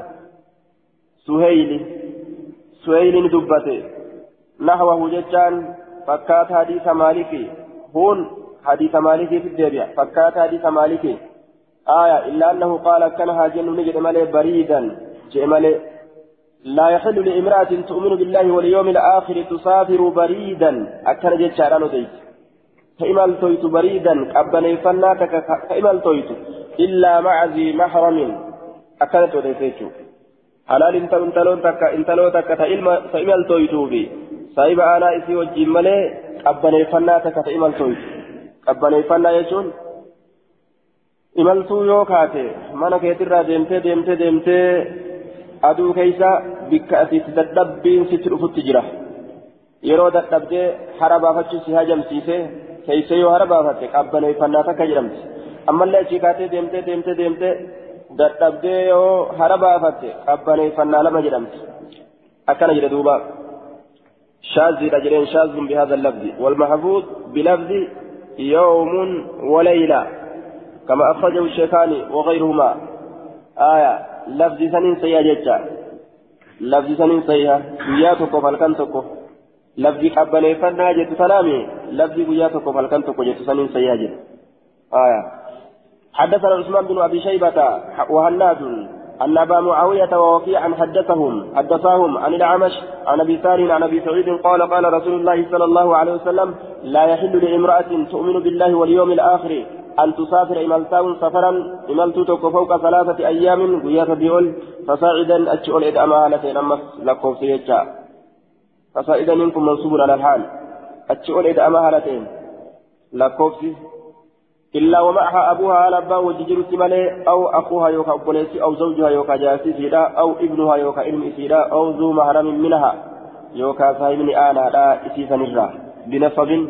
سهيل. سهيل دبته نحوه جتان فكات حديث مالكي هون حديث مالكي في الدبيع. فكات حديث مالكي آية. إلا أنه قال كان هاجن نجد مالي بريدا. جمالي لا يحل لامرأة تؤمن بالله واليوم الآخر تسافر بريدا. أكثر جتان وديت فإمال تويت بريدا أبني فناتك فإمال تويت. إلا مع ذي محرم. أكلت وديتيتو حلال انت انتلون تك انتلو تك فإمال تويتو بي. صاحب أنا إسي وجين ملي أبني فناتك فإمال تويت. أبني فنا يجون. imaltuu yoo kaate mana keetirraa deemtee deemtee deemtee aduu keeysa bikka asiitti dadhabbiin sitti dhufutti jira yeroo dadhabdee hara baafachuu si hajamsiise keeysa yoo hara baafatte qabbaneeffannaa takka jedhamti ammallee achii kaatee deemtee deemtee deemtee dadhabdee yoo hara baafatte qabbaneeffannaa lama jedhamti akkana jedhe duuba شاذ أجرين شاذ بهذا اللفظ والمحفوظ بلفظ يوم وليلة كما أخرجه الشيخان وغيرهما آية لفظ سنين سيئة جتا لفظ سنين سيئة وياتك فالكن تكو. لفظ قبل فنا جت سلامي. لفظ فالكن تكو جت سنين سيئة جت آية. حدثنا عثمان بن أبي شيبة وهناد أن أبا معاوية ووكيعا حدثهم حدثاهم عن الأعمش عن أبي سار عن أبي سعيد قال قال رسول الله صلى الله عليه وسلم لا يحل لامرأة تؤمن بالله واليوم الآخر أن تسافر إمالتاون سفرا إمالت تك فوق ثلاثة أيام قياس بيول فصاعدا أتشؤل إذ أمالتين أمس لكم سيجا. فصاعدا منكم منصوب على الحال. أتشؤل إذ أمالتين لكم إلا ومعها أبوها على أبا وججر سمالي أو أخوها يوكا أبوليسي أو زوجها يوكا جاسي سيدا أو ابنها يوكا علم سيدا أو ذو محرم منها يوكا صاحب آنا لا إسيسا نرى. بنسب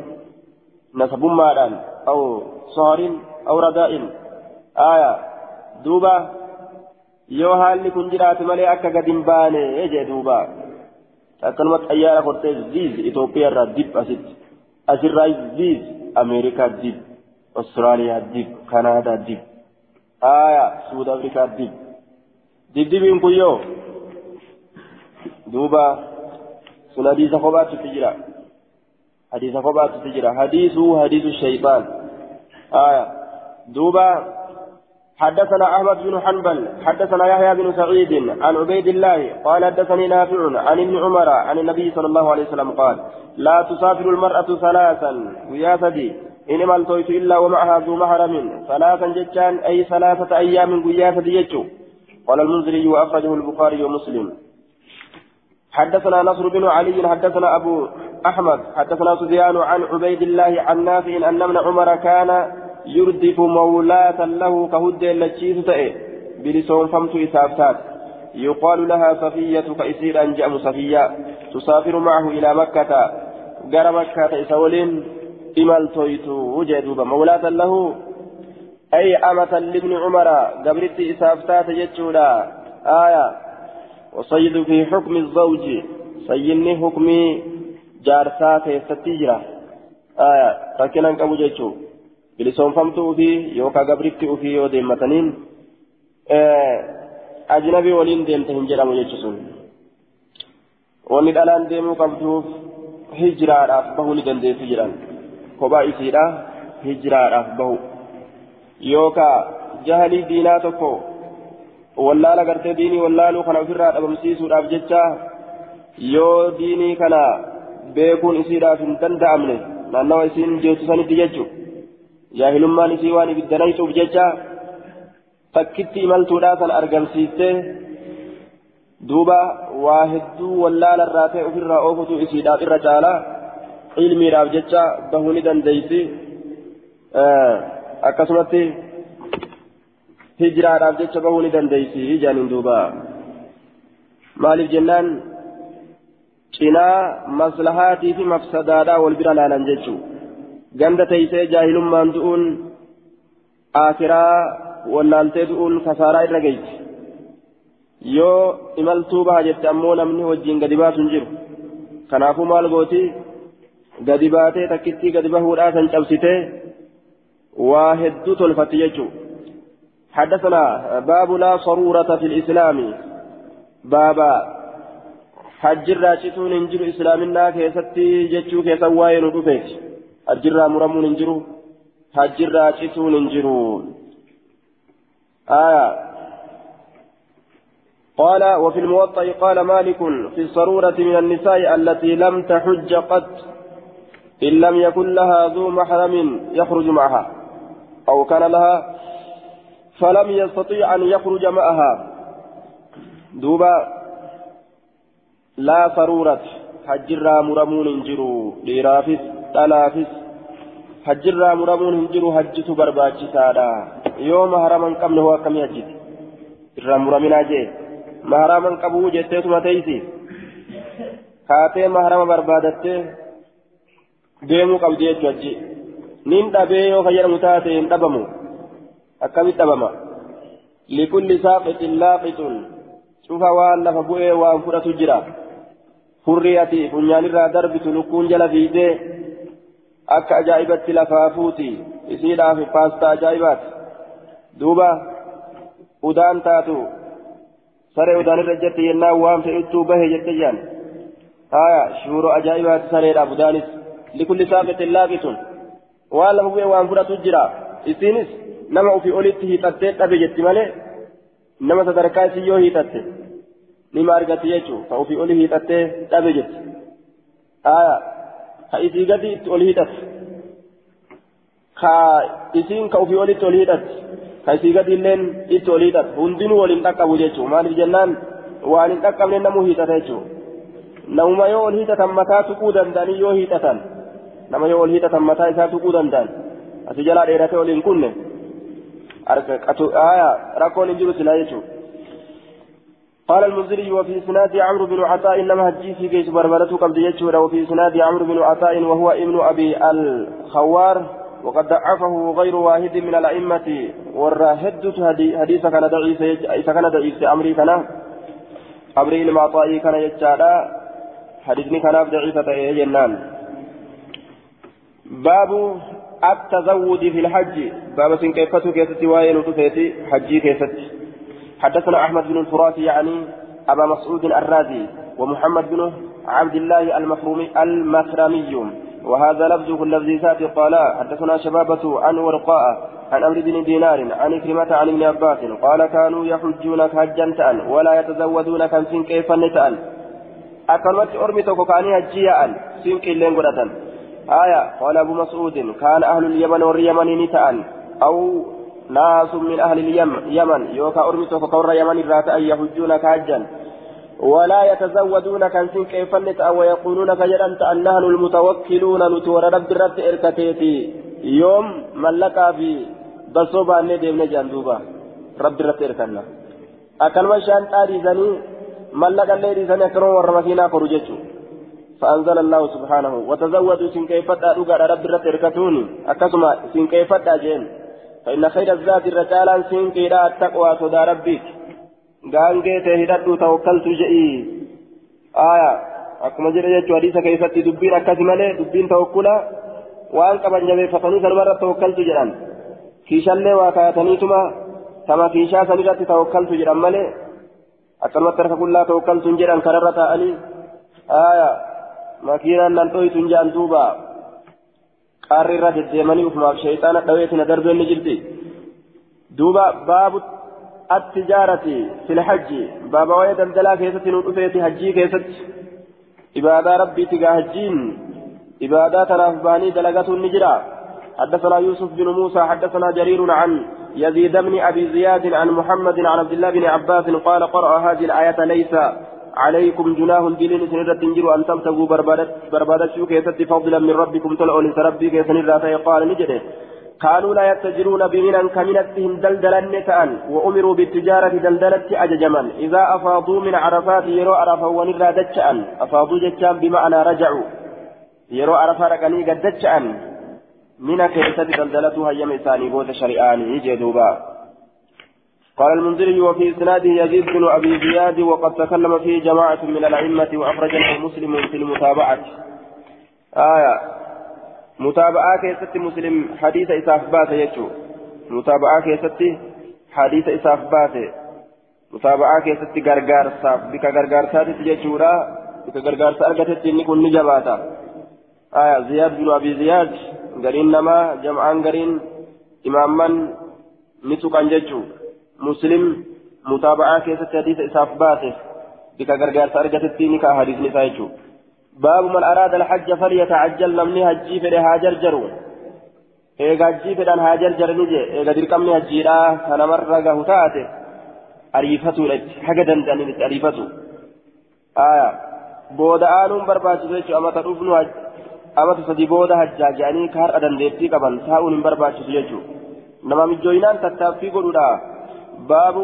نسب مالان أو صهر أو رداء آية دوبا yoo haalli kun jiraate malee akka gadi hin baane jee duuba akkanumatti xayyaara kortee ziiz Itoophiyaa irraa dib asitti asirraa ziiz Ameerikaa dib Austraaliyaa dib Kanaadaa dib aya Suud Afrikaa dib dibdibiin kun yoo duuba sun hadiisa kophaatutti jira hadiisa kophaatutti jira hadiisuu hadiisu shayxaan aya duuba حدثنا أحمد بن حنبل حدثنا يحيى بن سعيد عن عبيد الله قال حدثني نافع عن ابن عمر عن النبي صلى الله عليه وسلم قال لا تسافر المرأة ثلاثا ويا سدي إنما التويت إلا ومعها ذو محرم. ثلاثا جتان أي ثلاثة أيام ويا سدي قال المنذري وأخرجه البخاري ومسلم. حدثنا نصر بن علي حدثنا أبو أحمد حدثنا سفيان عن عبيد الله عن نافع أن ابن عمر كان يردف مولاة له كهد لتشيس تأي بلسون فمت إسافتات يقال لها صفية كإسير أنجأم صفية. تسافر معه إلى مكة. جرى مكة إسولين إمال تويتو وجدوب مولاة له. أي أمة لابن عمر قبرت إسافتات يجولا. آية. وصيد في حكم الزوج. سيني حكمي. جارسات يستجرى آية فكنا نقبو جيتشو bilisoonfamtuu fi yookaan gabritti ofii yoo deemmataniin ajnabii waliin deemte hin jedhamu jechuun wanni dhalaan deemuu qabduuf hijiraadhaaf bahuu ni dandeessu jedhan kophaa isiidha hijiraadhaaf bahu yookaan jahalii diinaa tokko wallaala gartee diinii wallaaluu kana ofirraa dhabamsiisuudhaaf jecha yoo diinii kana beekuun isiidhaaf hin danda'amne naannawa isiin jeesusanitti jechuudha. jaahilummaan isii waan ibiddanaytuuf jecha takkitti imaltuudhaa san argamsiiste duuba waa hedduu wallaala irraa ta'e ofirraa oofutu isiidhaaf irra caala ilmiidhaaf jecha bahuu ni dandeeysi akkasumatti hijiraadhaaf jecha bahuu ni dandeeysi jaaniin duuba maaliif jennaan cinaa maslahaatii fi mafsadaadhaa wal bira laalan jechuudha. ganda teeysee jaahilummaan du'uun aakiraa wallaaltee du'uun kasaaraa irra geessi yoo imaltuu baha jette ammoo namni wajjiin gadi baasu hin jiru kanaafuu maal gooti gadi baatee takkittii gadi bahuudhaa san cabsitee waa hedduu tolfatti jechuu حدثنا باب لا صرورة في الإسلام بابا حج الراشدون انجر إسلامنا كيستي جتشو كيسا واين ودفيت hajjirraa muramuun hin jiru. Hajjirraa cituun hin jiru. آية قال وفي الموطأ قال مالك في الصرورة من النساء التي لم تحج قط إن لم يكن لها ذو محرم يخرج معها أو كان لها فلم يستطيع أن يخرج معها دوبا لا صرورة حجرا مرمون جرو لرافس dhalaafis hajjirraa muramuun hin jiru hajjitu barbaachisaadha يوم هرما قبل هو كم يجد الرمر من أجل مهرما قبو جتة ثم تيسي deemuu qabdi jechuudha achi nin dhabee yoo fayyadamu taate hin dhabamu akkamitti dhabama likulli saaqixin laaqixun cufa waan lafa bu'ee waan fudhatu jira darbitu lukkuun jala fiidee akka ajaa'ibatti lafaa fuuti isiidhaaf paastaa ajaa'ibaati duuba udaan taatu saree udaan irra jette yennaan waan fe'ittuu bahe jette jedhan haya shuuroo ajaa'ibaati sareedhaaf udaanis likulli saaqixin laaqitun waan lafa bu'ee waan fudhatu jira isiinis nama ofii olitti hiixattee dhabe jetti malee nama sadarkaa isii yoo hiixatte nima argatti jechuun ka ofii oli hiixattee dhabe jetti haya ka isii gadi itti ol hiixatte ka isiin ka ofii olitti ol hiixatte ka isii gadi illeen itti ol hiixatte hundinuu waliin dhaqqabu jechuun maaliif jennaan waan hin dhaqqabne namuu hiixata jechuun namuma yoo ol hiixatan mataa tuquu danda'anii yoo hiixatan nama yoo ol hiixatan mataa isaa tuquu danda'an asii jalaa dheeratee ol hin kunne rakkoon hin jiru silaa jechuudha. قال المنذري وفي إسناد عمرو بن عطاء إنما هجي في كيس بربرته قبل يجهد. وفي إسناد عمرو بن عطاء وهو ابن أبي الخوار وقد ضعفه غير واحد من الأئمة. والراهد حديث كان ضعيف اذا كان ضعيف. أمري كان أمري المعطاء كان يجادا حديثني كان ضعيفة جنان. باب التزود في الحج. باب سنكيفته كيستي وين وتفيتي حجي كيستي حدثنا أحمد بن الفراتي يعني أبا مسعود الرازي ومحمد بن عبد الله المخرمي المخرمي وهذا لفظه الذي ساتي قال حدثنا شبابة عن ورقاء عن أمر بن دينار عن كلمة عن ابن عباس قال كانوا يحجون حجا تأل ولا يتزودون كم سن كيف نتأل أكلمت أرمي توكاني هجيا سن كيلين قدة آية قال أبو مسعود كان أهل اليمن واليمن نتأل أو ناس من أهل اليمن يوكا أرمت فقر يمن الرات أن يحجون كاجا. ولا يتزودون كان سن كيف ويقولون كجلنت أن نحن المتوكلون نتور رب رب إركتيتي يوم ملكا في بصوبة ندم نجاندوبا رب رب إركنا أكلم شان تاريزني ملكا الليل زني أكرم ورمكينا فرجتو فأنزل الله سبحانه. وتزودوا سن كيف تأرقى رب رب إركتوني أكسما سن كيف تأجين. فإن خير الذات الرجال سين كيرا التقوى صدى ربك قال جيت هدد توكلت جئي. آية. أكما جرى يجو حديث كيفت دبين أكاسي مالي دبين توكلا. وأن كبن جبي فتني سلمرة توكلت جران. كيشا اللي وكايتني ثم كما كيشا سنجرة توكلت جران مالي أكما ترك كلها توكلت جران كررة أني آية. مكينا ننطوي تنجان دوبا deddeemanii ufumaaf shayxaana dhaweetina darbeen ni jirti duuba baabu attijaarati filhajji baaba waa'ee daldalaa keessatti nu dhufeeti hajjii keessatti ibaadaa rabbiiti gaa hajjiin ibaadaa tanaaf bahanii dalagatuun ni jira حدثنا يوسف بن موسى حدثنا جرير عن يزيد بن ابي زياد عن محمد عن عبد الله بن عباس قال قرأ هذه الآية ليس عليكم جناح دين سنرة تنجروا أن تبتغوا بربادة كيست فضلا من ربكم تلعوا لسربي كيسن الرافع قال نجده. كانوا لا يتجرون بمنا كمنتهم دلدلا نتأن وأمروا بالتجارة دلدلة أججما إذا أفاضوا من عرفات يروا عرفا ونرى دجأن أفاضوا ججان بمعنى رجعوا. يروا عرفا رقني قد دجأن من كيست دلدلتها يم إساني بوت شريعاني يجدوبا قال المنذري وفي إسناده يزيد بن أبي زياد وقد تكلم فيه جماعة من الأئمة واخرجه مسلم في المتابعة. آية. متابعة كيست مسلم حديث إساف بات يجو. متابعة كيست حديث إساف بات متابعة كيست غرغار صاف بك غرغار ساتي تجورا بك غرغار سأرغتت إني كن نجباتا. آية. زياد بن أبي زياد غرين نما جمعان غرين إماما نسوكان ججو مسلم متابعة كيست حديث إساف باته بك غرغار سأرغتت إني كحديث نسايجو باب من أراد الحج فليتعجل نمني هجي فده هاجر جرو إيغا هجي فدان هاجر جر نجي إيغا دركمني هجيرا كان مرة هتاته أريفتو لج حاجة دندن أريفتو آية بودا آنون برباچو جيچو أما تروفنو هج أما تصدي بودا هجا جاني كار أدن ديبتي قبل ساون برباچو جيچو نما مجوينان تتافي قلولا باب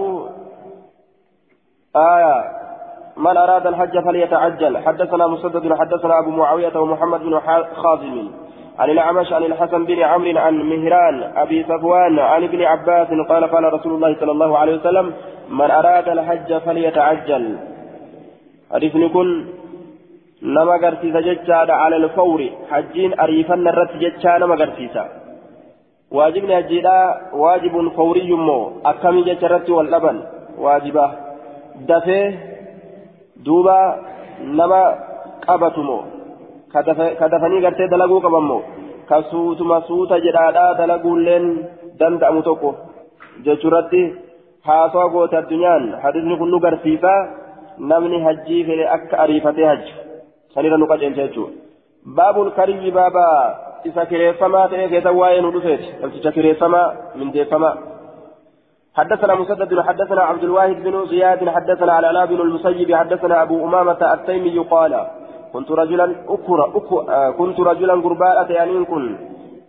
آية من أراد الحج فليتعجل. حدثنا مسدد حدثنا أبو معاوية ومحمد بن خازم. عن الأعمش عن الحسن بن عمرو عن مهران أبي صفوان عن ابن عباس قال قال رسول الله صلى الله عليه وسلم من أراد الحج فليتعجل. حديث كن نما قرسيس جتشاد على الفور حجين أريفن الرت جتشا نما قرسيسا واجبني هجيدا واجب فوري مو أكمي جتشرت واللبن واجبه دفه دوبا نما قبتمو kadafanii gartee dalaguu qaban moo ka suutuma suuta jedhaadhaa dalaguulleen danda'amu tokko jechuurratti haasawaa goote addunyaan hadisni kun nu garsiisa namni hajjii fedhe akka ariifatee hajju sanirra nu qaceelcha jechuudha baabul kariyyi baabaa kireeffamaa ta'ee keessa waa'ee nu dhufeeti. Namticha kireeffamaa mindeeffamaa. حدثنا مسدد حدثنا عبد الواحد بن زياد حدثنا على بن المسيب حدثنا أبو أمامة التيمي قال كنت رجلا أكرا أكرا كنت رجلا قرباء يعني كن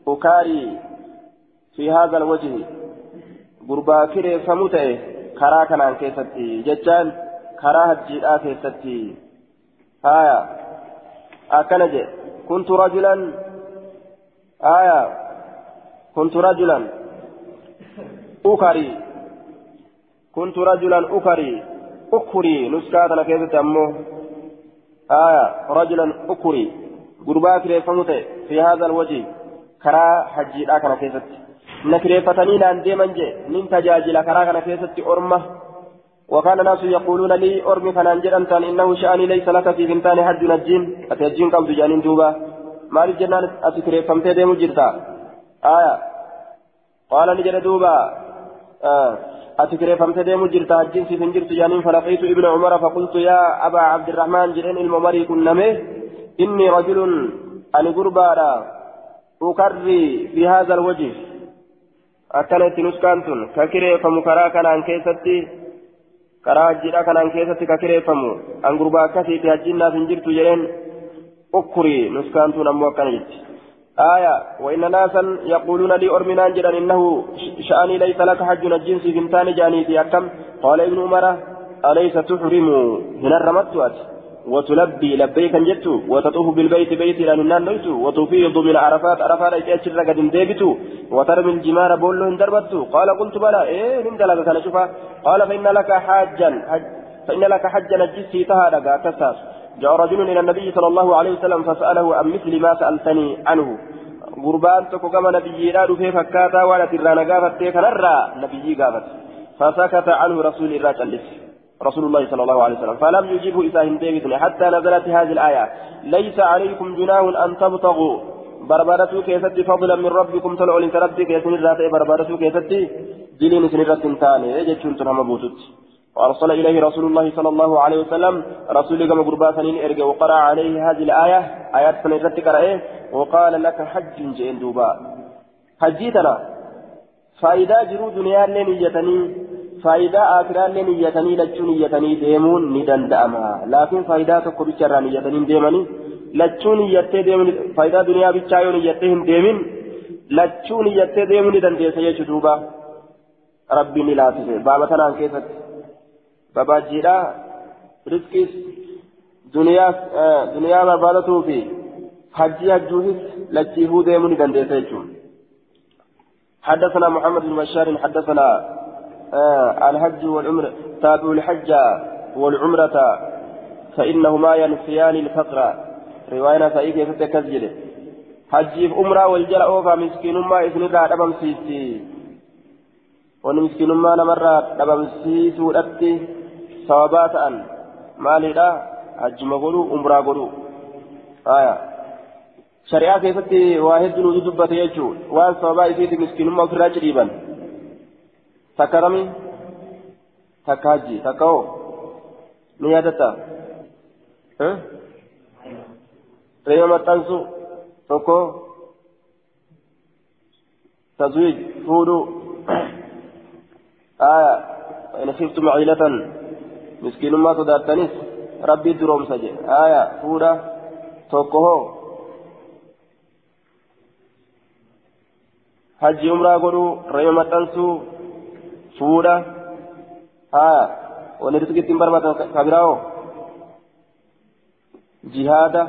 أكاري في هذا الوجه قرباء كري فمتئ كرا كان كيستي ججان كرا هجيرا كيستي آية أكنج كنت رجلا آية كنت رجلا أكري كنت رجلا أكري أكري نسكاتنا كيستي أمه آية رجلا أكري قربا كريفمت في هذا الوجه. كرا حجي لا كان كيست نكريفتني لأن ديما جي من تجاجل كرا كان كيست أرمة وكان الناس يقولون لي أرمي كان جرمتا إنه شأني ليس لك في بنتان حج نجين أتجين قبض جانين دوبا. ما الجنان أتكريفمت ديمو جرتا آية قال نجر دوبا آه ati kireeffamte deemu jirta hajjiin siif hin jirtu jaaniin falaqiitu ibna cumara faqultu yaa abaa cabdirahmaan jedheen ilma marii qunname inni rajulun ani gurbaadha ukarrii fi haadha alwajih akkana itti nuskaan tun ka kireeffamu karaa kanaan keessatti karaa hajjiidha kanaan keessatti ka kireeffamu an gurbaa akkasiiti hajjiin naaf hin jirtu jedheen nuskaan tun ammoo akkana jetti آية وإن ناسا يقولون لي أرمنا جدا إنه شأني ليس لك حج الجنس بنتان جانيتي أكم قال ابن عمر أليس تحرم هنا الرمت وتلبي لبيك جت وتطوف بالبيت بيت لأننا نيت وتفيض من عرفات عرفات أشر قد ديبت وترمي الجمار بولهن دربت قال قلت بلى إيه من دلك كان شوفا قال فإن لك حاجا فإن لك حجا الجسي تهادك كساس جاء رجل إلى النبي صلى الله عليه وسلم فسأله عن مثل ما سألتني عنه. غربان تكو كما نبي لا في فكاتا ولا ترانا قافت كنرى نبي قافت. فسكت عنه رسول الله رسول الله صلى الله عليه وسلم. فلم يجبه إساهم ديبتني حتى نزلت هذه الآية. ليس عليكم جناح أن تبتغوا. بربرتو كيستي فضلا من ربكم تلعوا لنت ربك يسن الراتي بربرتو كيستي دلين سن الراتي تاني يجتشون تنهم بوتت وأرسل إليه رسول الله صلى الله عليه وسلم. رسول كما قربا سنين إرجع وقرأ عليه هذه الآية. آيات سنين وقال لك حج جئن دوبا. حجيتنا. فإذا جروا دنيا لين يتني فإذا آخرا لين يتني لجون يتني ديمون ندن دأما. لكن فإذا تقول بشرا يتني ديمني. لجون يتي ديمون فإذا دنيا بشايون يتهم ديمين لجون يتي ديمون ندن ديسي دوبا. ربي نلافسه بابا تنان babaajiidha riskis duniyaa barbaadatuu fi hajjii hajjuufis lachiifuu deemuu ni dandeessa jechuun حدثنا محمد بن بشار حدثنا آه الحج والعمرة تابع الحج والعمرة فإنهما ينفيان الفقر رواية فإيك يفتكزجل حجي في عمرة والجلأ فمسكين ما إثنى دابم سيسي ونمسكين ما نمر دابم سيسي ودأتي maalidha hajjuma godhuu umraa godhuu aya shari'aa keessatti waa hedduu nuti dubbate jechuun waan sababaa isiiti miskiinummaa ofirraa cidhiiban takka kami takka hajji takka hoo ni yaadatta reema maxxansu tokko tazwiij fuudhuu aya in khiftum ciilatan miskiinummaa sodaattanis rabbii duroomsa jedhe aya fuudha tokko hoo hajji umraa godhuu reema maxxansuu fuudha haa wanni rizqi ittiin barbaatan kabiraa'oo jihaada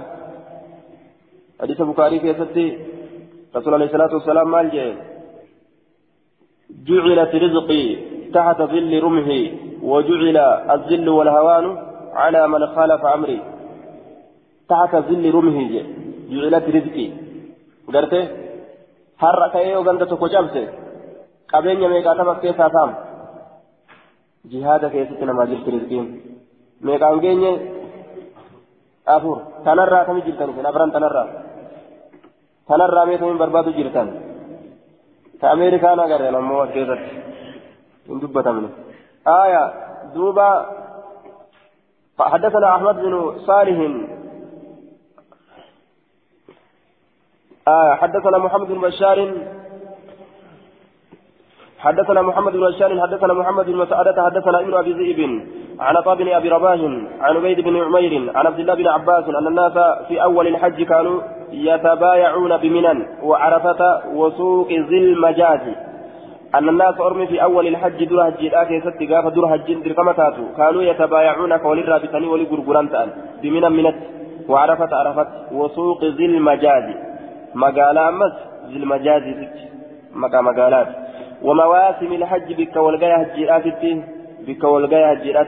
hadiisa bukaarii keessatti rasuul alayhi salaatu wasalaam maal jee جعلت رزقي تحت ظل رمحي وجعل الذل والهوان على من خالف أمري تحت ظل رمحي جعلت رزقي قلت har'a ka'ee yoo ganda tokko cabse qabeenya meeqaatama keessaa taam jihaada keessatti namaa jirti rizqiin meeqaan geenye afur tanarraa kami jirtan isin afran tanarraa tanarraa mee kamiin barbaadu jirtan ta ameerikaan agarreen ammoo آية دوبا. فحدثنا أحمد بن صالح. آه حدثنا محمد بن بشار. حدثنا محمد بن بشار حدثنا محمد بن مسعدة حدثنا ابن أبي ذئب. عن عطاء بن أبي رباح عن عبيد بن عمير عن عبد الله بن عباس أن الناس في أول الحج كانوا يتبايعون بمنن وعرفة وسوق ذي المجاز. أن الناس أرمي في أول الحج در هجي الآكي ست قاف در هجي در تاتو كانوا يتبايعون كولي الرابطاني ولي قرقران بمنن منت وعرفة عرفت وسوق ذي المجاز مقالة أمس ذي المجاز مقا مقالات ومواسم الحج بك والقيا هجيرات بك والقيا هجيرات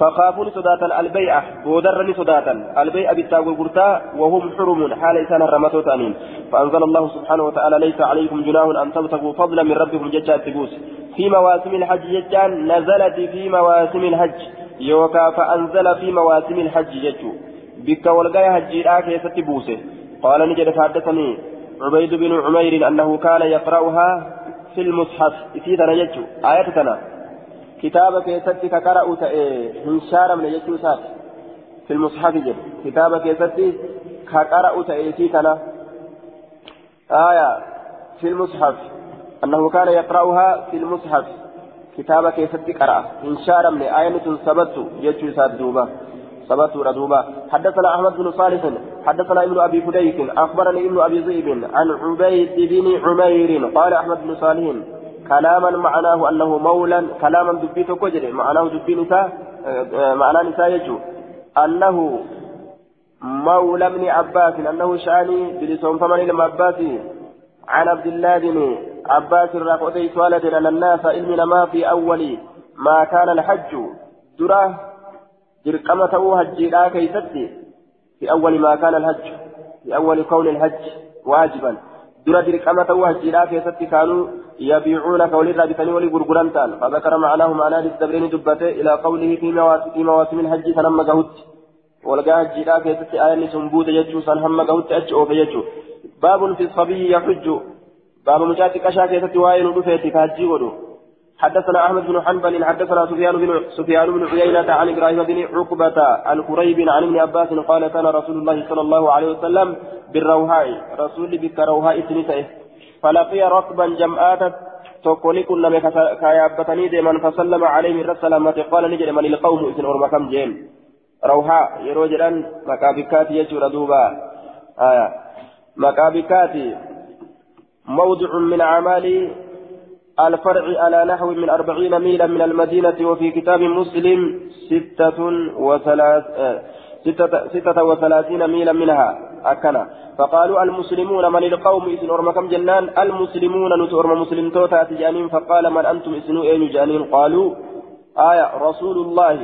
فخافوا صداتا البيعة ودرني صداتا. البيعة القرطاء وهم حرم حال إسان الرمتو تانين فأنزل الله سبحانه وتعالى ليس عليكم جناه أن تبتغوا فضلا من ربكم ججا التبوس. في مواسم الحج ججان نزلت في مواسم الحج. يوكا فأنزل في مواسم الحج ججو. بك والقيا هجيرات يستبوسه قال نجد حدثني عبيد بن عمير أنه كان يقرأها في المصحف. إسيدنا يجو آياتنا. كتابك يسدك كقرأ هنشارا من يجو سات في المصحف جد كتابك يسدك كقرأ تأيسيتنا آية في المصحف أنه كان يقرأها في المصحف كتابك يسدك قرأ هنشارا من آية ثبت يجو سات دوبا ثبت ردوبا حدثنا أحمد بن صالح حدثنا ابن أبي فديك أخبرني ابن أبي ذئب عن عبيد بن عمير قال أحمد بن صالح كلاما معناه أنه مولى كلاما دبيت كجري معناه دبي نساء معناه نساء يجو. أنه مولى ابن عباس أنه شأني بلسون فمن لما عباس عن عبد الله بن عباس الرافعي سؤال أن الناس علمنا ما في أول ما كان الحج. دراه ta'uu hajjiidhaa keeysatti في أول ما كان الحج في أول كون الحج واجبا. درا ta'uu hajjiidhaa keeysatti كانوا يبيعون كول الرابطين ولي تان. فذكر معناه معنى للدبرين دبته إلى قوله في مواسم, في مواسم الحج سنما قهوت. ولقى هجيرا كيست آية سنبوت يجو سنهم قهوت أجو فيجو. باب في الصبي يحج. باب مجاتك أشا كيست وائل رفيتك هجي ودو. حدثنا أحمد بن حنبل حدثنا سفيان بن سفيان بن عيينة عن إبراهيم بن عقبة عن قريب عن ابن عباس قال كان رسول الله صلى الله عليه وسلم بالروهاء رسول بك روهاء سنته فلقي ركبا جمعات تقولي كنا كيابتني ديما فسلم عليه السلامة قال نجد من القوم إذن أرمى كم جيم روحاء يروجلا مكابكات يجور دوبا. آية. مكابكات موضع من أعمال الفرع على نحو من أربعين ميلا من المدينة وفي كتاب مسلم ستة وثلاث ستة, ستة وثلاثين ميلا منها. أكنا. فقالوا المسلمون من القوم إذن أرم كم جنان؟ المسلمون نتؤرم مسلم توتا جانين فقال من أنتم إذن أين جانين؟ قالوا آية رسول الله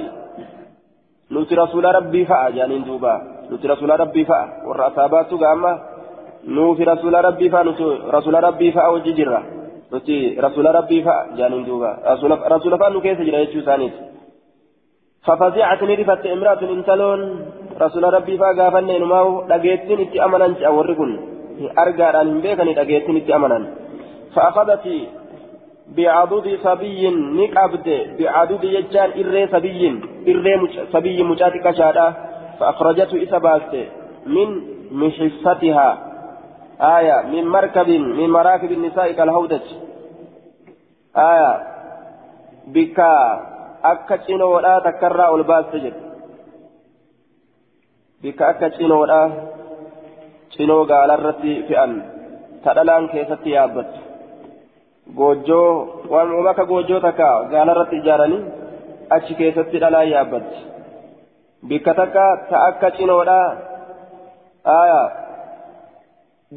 نتي رسول ربي فأ جانين دوبا. نتي رسول ربي فأ. والرأسابات قاما نوفي رسول ربي فأ. رسول ربي فأ وججرة. rasuula rabbii fa'a jaaniin duuba rasuula fa'a nu keessa jira jechuu isaaniiti ففزعت نرفت إمرأة انتلون. رسول ربي فاقافن نماو دقيتين اتي امنا اورقن ارقى ان بيكني دقيتين اتي امنا فاخذت بعضد صبي نقبد بعضد يجان اري صبي اري صبي مجاتك شادا فاخرجته اسبات من محصتها آية من مركب من مراكب النساء كالهودج آية بك أكا تشينودا تكرى والباس تجد أكا تشينودا تشينوغا على الرتي فئن تدلان كيست يابت goojjoo waan maka goojjoo takka gaalarratti ijaaranii achi keessatti dhalaa yaabbatti bikka takka ta akka cinoodha aya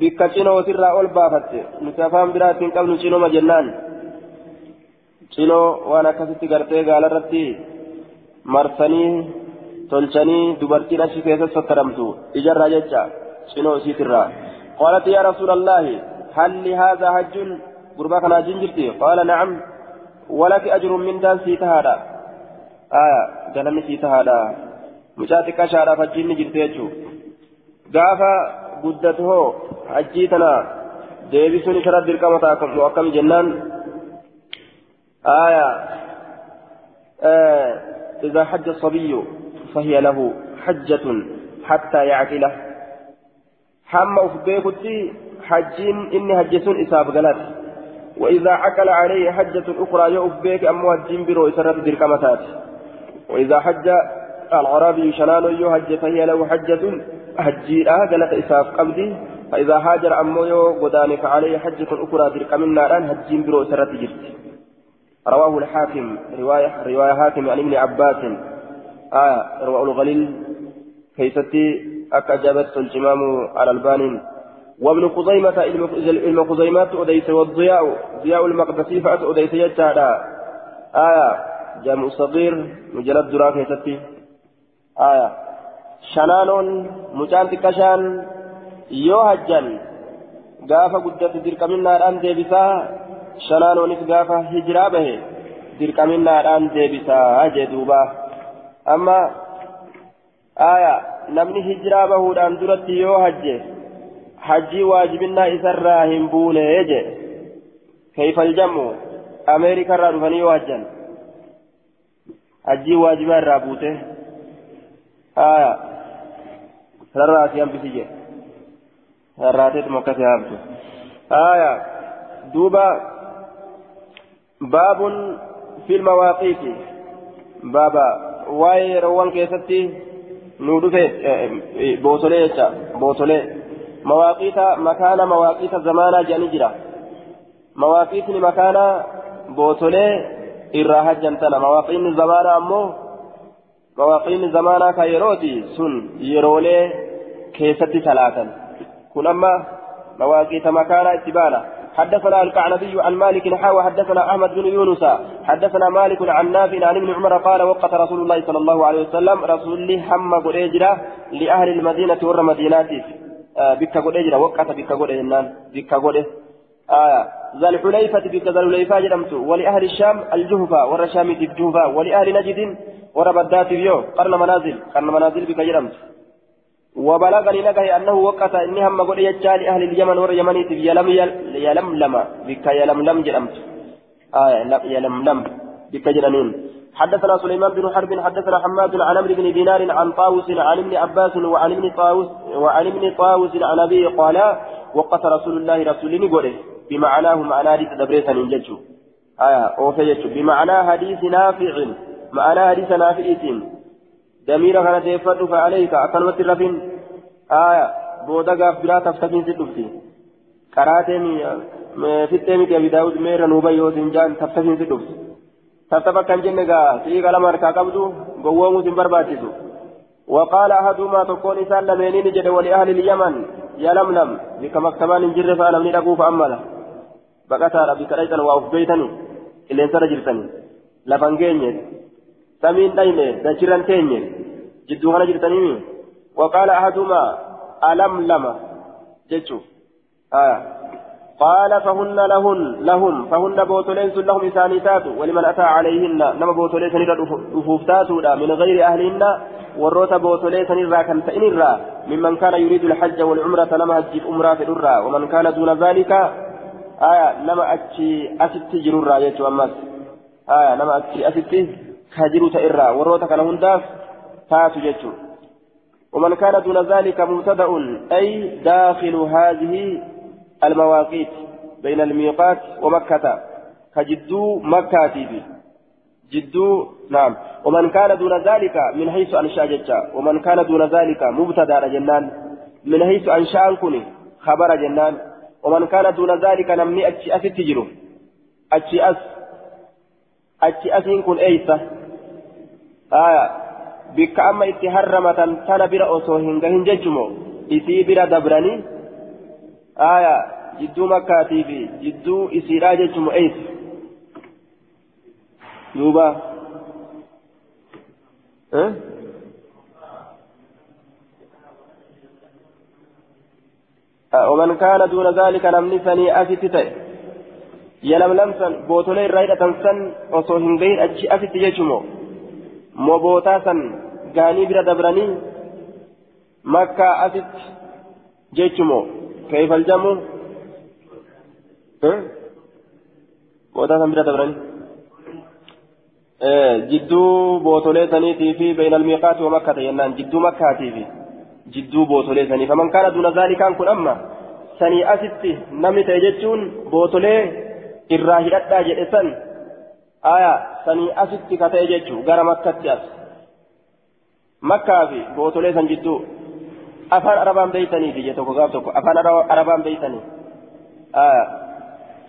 bikka cinootirraa ol baafatte nuti afaan biraatti hin qabnu cinoma jennaan cinoo waan akkasitti gartee gaalarratti marsanii tolchanii dubartiin achi keessatti sottaramtu ijarraa jecha cinoo isiitirraa قالت يا رسول الله هل لهذا حج قربا كان جنجرتي قال نعم ولك أجر من دان سيتهادا آية جنمي سيتهادا مشاتك أشارة فجيني جرتي gaafa guddatu hoo hajjii tana deebisuun isarra dirqama ta'a akkam jennaan آية آه إذا حج الصبي فهي له حجة حتى يعقله. حم أفبيكتي حجين إني هجسون إساب قلت وإذا عقل عليه حجة أخرى يؤفبيك أمو الجين برو إسرت دركمتات. وإذا حج العربي شنان يهج فهي له حجة هجيرا قالت إساف قبدي فإذا هاجر أمو يو قداني فعليه حجة أخرى دركمنا الآن هجين برو إسرت جرت. رواه الحاكم رواية رواية حاكم عن ابن عباس. آية رواه الغليل. كيفتي؟ أكجبت الإمام على البانين. وابن خزيمة علم خزيمة أديس والضياء ضياء المقدسي فأت أديس يجعل آية جامع صغير مجلد دراك يتتي آية شنان مجان تكشان يو هجان قدت درك منا الآن ديبسا. شنانونس غافة هجرا به درك منا الآن ديبسا جدوبا. أما آية duratti yoo hajje hajjii waajibinnaa isarraa hin buune je keeyfal jammu ameerikarraa dhufanii yoo hajjan hajjii waajibaa irraa buute haya sararraa asii hambisi je sarraateetuma akkasii hamtu haya duuba baabun fil mawaaqiiti baaba waa'ee yeroowwan keessatti nu dhufe boosolee jecha boosolee mawaaqiita makaana mawaaqiita zamaanaa jedhanii jira mawaaqiitni makaana boosolee irraa hajjan tana mawaaqiinni zamaanaa ammoo mawaaqiinni zamaanaa ka yerooti sun yeroolee keessatti salaatan kun amma mawaaqiita makaanaa itti baana حدثنا الكعنبي عن مالك حاوى حدثنا أحمد بن يونس. حدثنا مالك عن نافع عن ابن عمر قال وقت رسول الله صلى الله عليه وسلم رسول الله هم قريجرا لأهل المدينة ور مدينات بك قريجرا وقت بك قريجرا بك قريجرا آية ذا الحليفة بك ذا الحليفة جرمت. ولأهل الشام الجهفة ور الشام الجهفة ولأهل نجد ور بدات بيو. قرن منازل. قرن منازل بك جرمت. وبلغني نجه أنه وقت إني هم قل يجعل أهل اليمن ور يمني يلم يلملم. بك يلملم جرمت آية يلملم. بك جرنين حدثنا سليمان بن حرب حدثنا حماد عن عمرو بن دينار عن طاووس عن ابن عباس وعن ابن طاووس وعن ابن طاووس عن أبيه قال وقت رسول الله رسول الله بمعناه معنى حديث دبريسا نججو آية أوفيجو بمعنى حديث نافع. معنى حديث نافع دمير كان تيفد فعليك. أكلمة الرفين آية بودا غاف برا تفتكين سدفتي قراتني في التيمك أبي داود ميرا نوبا يوسن جان تفتكين سدفتي تفتفك كان جنة سيغا لما ركا قبضو قوامو سنبر باتسو وقال أحدهما تكون إسان لمينين جد ولأهل اليمن يا لملم بك مكتبان جر فأنا من أقوف أملا بقتا ربي كريتا وأوف بيتني إلين سرجرتني لفنجيني سمين دايمه دجران تيني جدو غنا جرتني وقال أحدهما ألم لما جتشو آه قال فهن لهن لهم فهن بوتولين لهم إسانيتات ولمن أتى عليهن نما بوتولين سنرى رفوفتات من غير أهلهن warroota bootolee sanirraa kan ta'inirraa mimman kaana yuriidu alhajja walcumrata nama hajjiif umraa fedhurraa waman kaana duuna zaalika aya nama achi asitti jirurraa jechuu ammas aya nama achi asitti ka jiru ta'irraa warroota kana hundaaf taatu jechuu ومن كان دون ذلك مبتدأ أي داخل هذه المواقيت بين الميقات ومكة. كجدو مكة به جدو نعم. ومن كان دون ذلك من حيث أنشأ ججا ومن كان دون ذلك مبتدأ جنان. من حيث أنشأ كني خبر جنان. ومن كان دون ذلك نمني أتي أتجرو achi as achi asiin kun eeysa aya bikka amma itti harramatan tana bira osoo hin gahin jechumo isii bira dabranii aya jidduu makkaatii fi jidduu isiidhaa jechumo eeysa duuba ومن كان دون ذلك نمني سني أفتت يلم لمسا بوتولي الرايدة تنسن وصوهن غير أجي يجمو موبوتا سن غاني برا دبراني مكة أفت جيجمو كيف الجمو بوتا سن برا دبراني jidduu bootolee saniitii fi bayna almiiqaati wa makkata jennaan jidduu makkaatii fi jidduu bootolee sanii faman kaana duuna zaalikaan kun amma sanii asitti namni ta'e jechuun bootolee irraa hidhadhaa jedhe san aya sanii asitti ka ta'e jechuu gara makkatti as makkaa fi bootolee san jidduu afaan arabaan beeytanii fi tokko gaaf tokko afaan arabaan beeytanii aya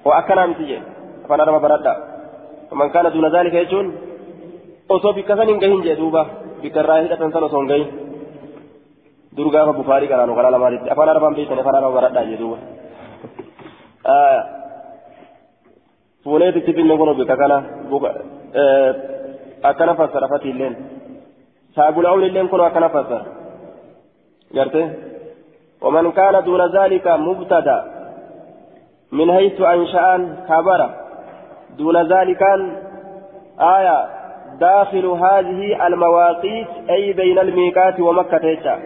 o akkanaa miti jedhe afaan araba baradhaa faman kaana duuna zaalika jechuun osoo bikka san hin gahin jedhe duuba bikka irraa hidhatan san osoo hin gahin dur gaafa bukaarii qaraanu karaa lamaatitti afaan arabaan beeytanii afaan araba baradhaa jedhe duuba fuuneetitti finne kun bika kana akkana fassara fatiilleen saabula'uun illeen kun akkana fassara. Garte? ومن كان دون ذلك مبتدا من حيث أنشأ كبر دون ذلك آية داخل هذه المواقيت أي بين الميقات ومكة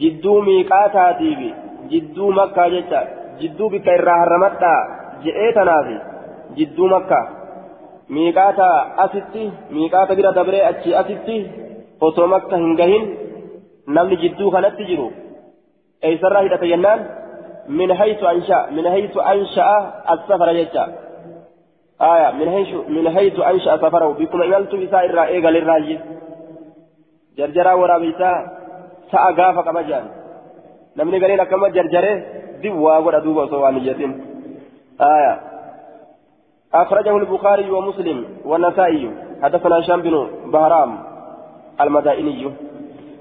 جدو ميقات هاتيبي جدو مكة جتا جدو بك الرهرمتا جئتنا في jidduu makka miiqaata asitti miiqaata bira dabree achi asitti osoo makka hin gahin namni jidduu kanatti jiru eeysarraa hidhata jennaan min haytu ansha min haytu ansha'a as-safara jecha aya min haytu min haytu ansha'a safarahu bikkuma imaltuu isaa irraa eegalirraayi jarjaraa waraabeysaa sa'a gaafa qaba jedhan namni galiin akkama jarjaree dib waa godha duuba osoo waan hiyyatin aya أخرجه البخاري ومسلم والنسائي. حدثنا هشام بن بهرام المدائني.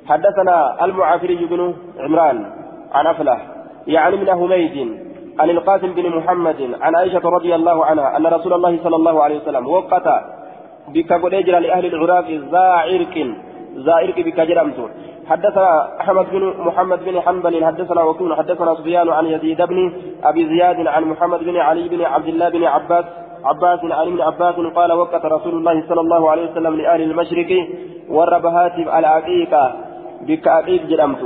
حدثنا المعافري بن عمران عن أفلح يعني من هميد عن القاسم بن محمد عن عائشة رضي الله عنها أن رسول الله صلى الله عليه وسلم وقت بك لأهل العراق ذا عرق ذا عرق بك جرمت حدثنا أحمد بن محمد بن حنبل حدثنا وكون حدثنا سفيان عن يزيد بن أبي زياد عن محمد بن علي بن عبد الله بن عباس عباس عن ابن عباس قال وقت رسول الله صلى الله عليه وسلم لأهل المشرق ور بهاتف العقيقة بك عقيق جرمت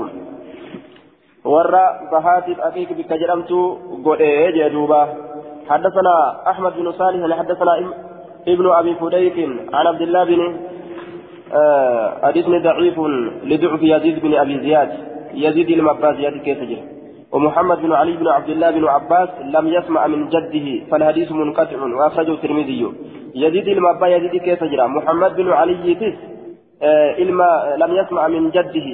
ور بهاتف عقيق بك جرمت قل إيه جدوبا. حدثنا أحمد بن صالح حدثنا ابن أبي فديك عن عبد الله بن حديث ضعيف لضعف يزيد بن أبي زياد. يزيد المباز يزيد كيف جرى ومحمد بن علي بن عبد الله بن عباس لم يسمع من جده فالحديث منقطع وأخرجه الترمذي. يزيد المبا يزيد كيف جرى؟ محمد بن علي تس آه إلما لم يسمع من جده.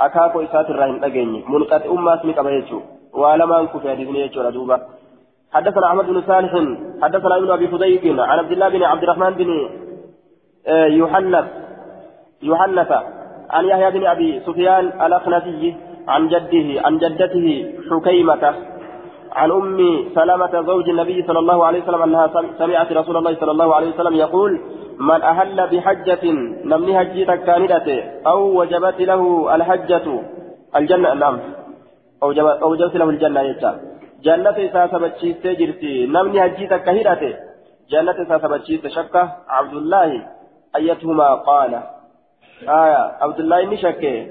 أكاكو إسات الرحم أجيني. منقطع ما اسمك أبيتشو ولما أنكو في حديث نيتشو ردوبا حدثنا أحمد بن صالح حدثنا ابن أبي فديك عن عبد الله بن عبد الرحمن بن آه يحنث يحنث عن يحيى بن أبي سفيان الأخنسي عن جده عن جدته حكيمة عن أم سلمة زوج النبي صلى الله عليه وسلم أنها سمعت رسول الله صلى الله عليه وسلم يقول من أهل بحجة نمني هجيتك كاندته أو وجبت له الحجة الجنة نعم. أو وجبت له الجنة يتا جنة ساسبتشيست جرتي نمني هجيتك كهيرته جنة ساسبتشيست شكة عبد الله أيتهما قال. آية عبد الله نشكه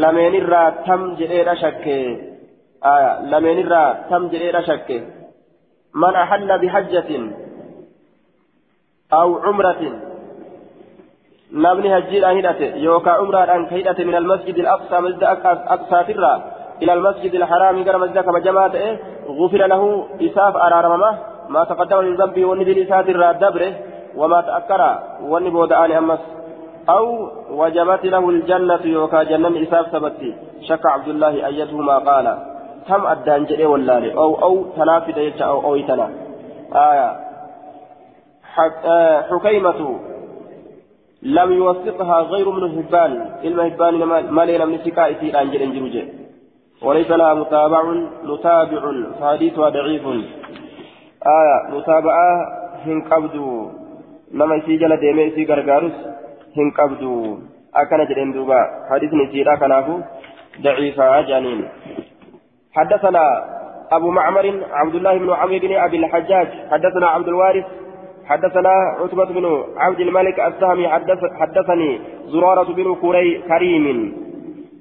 lameenirraa tam jedheedha shakke lameenirraa tam jedheedha shakke man ahalla bihajjatin aw cumratin namni hajjiidhaan hidhate yookaa cumraadhaan ka hidhate min almasjid alaqsaa masjida aqsaatirraa almasjid alharaami gara masjida kabajamaa ta'e gufira lahu isaaf araaramama maa taqaddama min zambii wanni dil isaatirraa dabre wamaa ta'akkara wanni booda'aani ammas أو وجبت له الجنة يوكا جنة إساف ثبتي شك عبد الله أيتهما قال كم أدان جري واللالي. أو أو تنافد أو أو تنا آية. حكيمة. لم يوثقها غير من هبان إلما هبان ما لنا من سكائتي أنجل انجلوجي وليس لها متابع متابع. فحديثها ضعيف. آية. متابعة هن قبضوا نما يسي جل ديمي يسي غرغارس هن قبضوا أكن جدين دوبا حديث نسيرا كنافو ضعيفة جانين حدثنا أبو معمر عبد الله بن عمرو بن أبي الحجاج حدثنا عبد الوارث حدثنا عتبة بن عبد الملك السهمي حدث حدثني زرارة بن كري كريم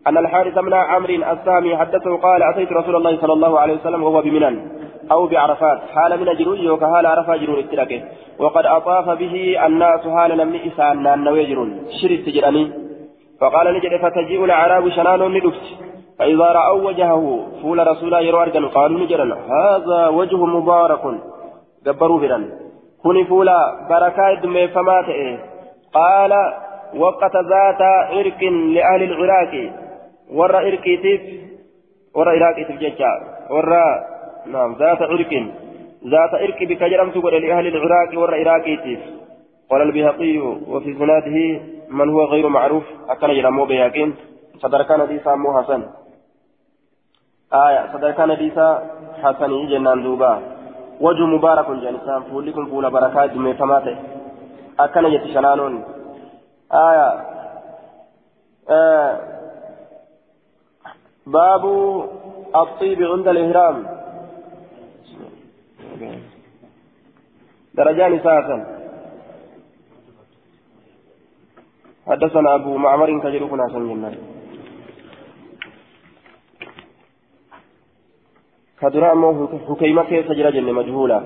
أن الحارث بن عمرو السهمي حدثه قال أتيت رسول الله صلى الله عليه وسلم وهو بمنن أو بعرفات. حال من جرون وكهال عرفة جرون التلكه وقد أطاف به الناس حال لم إسان نأن جرون شرت جراني. فقال نجد فتجيء الأعراب شنان ندفت. فإذا رأوا وجهه فول رسول الله يروى قالوا نجرا هذا وجه مبارك. جبروا برا كن فولا بركة دميفما تئه قال وقت ذات عرق لأهل العراق. ورى عرقيتيف ورى عراقيتيف ججا. ورى نعم ذات عرق. ذات عرق بك جرمت لأهل العراق ورى عراقيتيف قال البهقي وفي سناده من هو غير معروف أكن جرمو بياكين صدر ديسا مو حسن. آية صدر ديسا حسن جنان دوبا وجه مبارك جانسان فولكم فول بركات جمع فماته أكن يتشنانون آية. آه. باب الطيب عند الإهرام. درجان ساسا حدثنا أبو معمر كجركنا سنجنا. كدرا مو حكيمة كيف سجل جنة مجهولة.